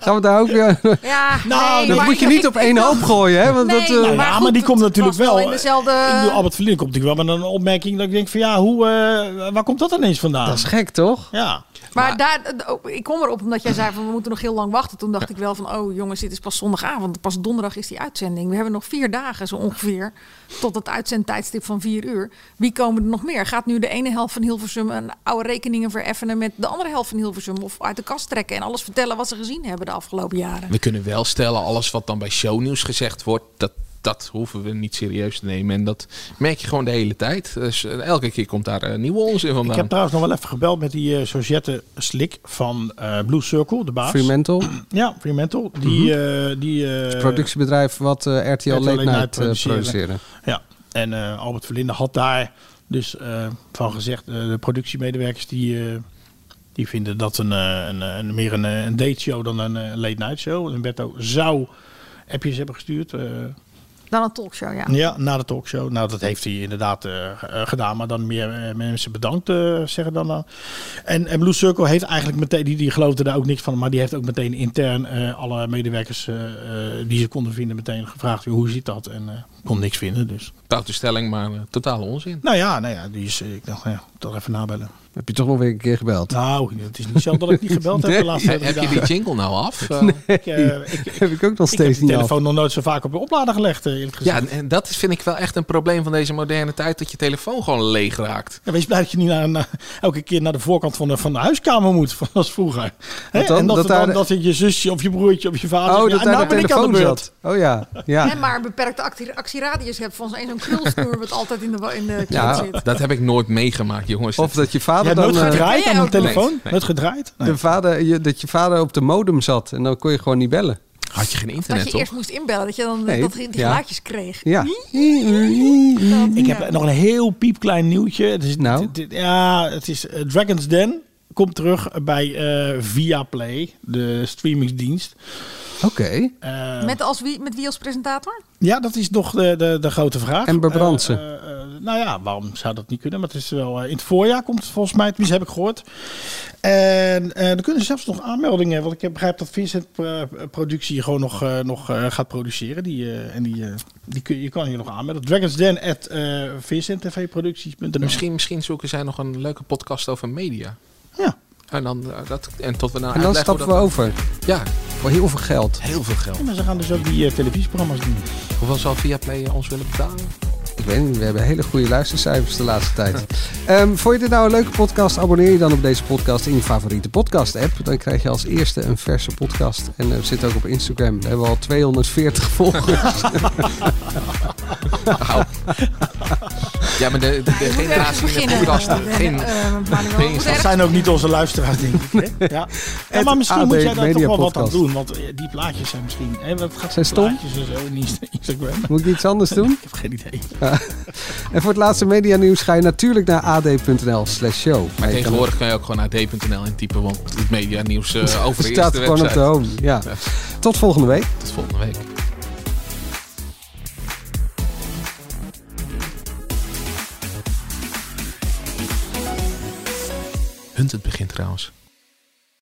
Gaan we daar ook weer... Ja, Nou, nee, dat maar moet je niet ik- op één hoop gooien, hè? Want Nee, dat, eh, Nou ja, maar maar, goed, die het komt natuurlijk wel wel. in dezelfde- Ik bedoel, Albert Verlinde komt natuurlijk wel met een opmerking dat ik denk van ja, hoe, eh, waar komt dat ineens vandaan? Dat is gek, toch? Ja. Maar daar, oh, ik kom erop omdat jij zei van we moeten nog heel lang wachten. Toen dacht ik wel van oh jongens, dit is pas zondagavond. Pas donderdag is die uitzending. We hebben nog vier dagen zo ongeveer tot het uitzendtijdstip van vier uur. Wie komen er nog meer? Gaat nu de ene helft van Hilversum een oude rekeningen vereffenen met de andere helft van Hilversum? Of uit de kast trekken en alles vertellen wat ze gezien hebben de afgelopen jaren? We kunnen wel stellen, alles wat dan bij shownieuws gezegd wordt, dat, dat hoeven we niet serieus te nemen. En dat merk je gewoon de hele tijd. Dus eh, elke keer komt daar een nieuwe onzin vandaan. Ik heb trouwens nog wel even gebeld met die uh, Sojette Slik van eh, Blue Circle, de baas. Fremantle. Ja, Fremantle. Die, eh, die eh, Het productiebedrijf wat eh, RTL Late Night eh, produceren. produceren. Ja, en eh, Albert Verlinde had daar dus eh, van gezegd, eh, de productiemedewerkers die, eh, die vinden dat een, eh, een, een, meer een, eh, een date show dan een eh, late night show. En Humberto zou appjes hebben gestuurd. Dan een talkshow, ja. ja, na de talkshow. Nou, dat heeft hij inderdaad eh, eh, gedaan. Maar dan meer eh, mensen bedankt zeggen dan. dan. En, en Blue Circle heeft eigenlijk meteen, die, die geloofde daar ook niks van. Maar die heeft ook meteen intern alle medewerkers die ze konden vinden meteen gevraagd. Hoe zit dat? En kon niks vinden. Dus. Foute stelling, maar eh, totale onzin. Nou ja, nou ja, die is, eh, ik dacht, nou ja, toch even nabellen. Heb je toch nog weer een keer gebeld? Nou, het is niet zo dat ik niet gebeld heb de laatste Heb, je die jingle nou af? Eh, Nee, Ik, eh, ik, heb ik ook nog ik heb steeds de niet af. telefoon nog nooit zo vaak op de oplader gelegd, eh, eerlijk ja, gezegd. en- en dat is- vind ik wel echt een probleem van deze moderne tijd, dat je telefoon gewoon leeg raakt. Ja, wees blij dat je niet naar, naar- elke keer naar de voorkant van de, van de huiskamer moet, zoals vroeger. Hè? Dan? En dat, Dat dan, de- dat je zusje of je broertje of je vader... Oh, dat ja, daar nou de ben ik aan de telefoon beurt. zat. Oh ja, ja. En maar een beperkte actie- actieradius hebt van zo'n krulsnoer wat altijd in de, in de Ja, zit. dat heb ik nooit meegemaakt, jongens. Of dat je Je vader dan... nooit eh, gedraaid aan nooit. telefoon? Nee. Nooit gedraaid? Nee. de vader, je, dat je vader op de modem zat en dan kon je gewoon niet bellen. Had je geen Dat internet, je toch? eerst moest inbellen, dat je dan Nee, dat, die ja. geluidjes kreeg. Ja. Ik heb nog een heel piepklein nieuwtje. Het is, Nou? dit- dit- ja, het is eh, Dragon's Den. Komt terug bij eh Viaplay, de streamingsdienst. Oké. Eh, Met, als wie, met wie als presentator? Ja, dat is nog de, de, de grote vraag. Amber Brandsen. Eh, eh, eh, nou ja, waarom zou dat niet kunnen? Maar het is wel eh, in het voorjaar komt het volgens mij, tenminste heb ik gehoord. En eh dan kunnen ze zelfs nog aanmeldingen, want ik heb begrijp dat Vincent Productie gewoon nog, eh, nog eh, gaat produceren. Die, eh, en die, eh, die kun, je kan hier nog aanmelden. Dragons Den at uh, vincenttvproducties.nl Misschien, misschien zoeken zij nog een leuke podcast over media. Ja. En, dan, eh, dat, en tot we En dan stappen we over. Ja, Voor heel veel geld. heel veel geld. Ja, maar ze gaan dus ook die eh, televisieprogramma's doen. Hoeveel zal Viaplay ons willen betalen? Ik weet niet, we hebben hele goede luistercijfers de laatste tijd. Ehm, vond je dit nou een leuke podcast? Abonneer je dan op deze podcast in je favoriete podcast-app. Dan krijg je als eerste een verse podcast. En eh, we zitten ook op Instagram. We hebben al 240 volgers. Ja, maar de, de, de generatie in de podcast. Geen, geen Dat zijn ook niet onze luisteraars, denk ik. Hè? Ja. Ja, maar misschien AD moet jij daar toch wel wat aan doen. Want eh, die plaatjes zijn misschien... Hè, wat gaat Zijn stom? Plaatjes en zo in Insta- Instagram. Moet ik iets anders doen? Ik heb geen idee. En voor het laatste medianieuws ga je natuurlijk naar ad.nl slash show. Maar tegenwoordig kan je ook gewoon ad.nl intypen, want het media nieuws uh, over staat de gewoon op de home. Ja. Tot volgende week. Tot volgende week. Hunt het begint trouwens.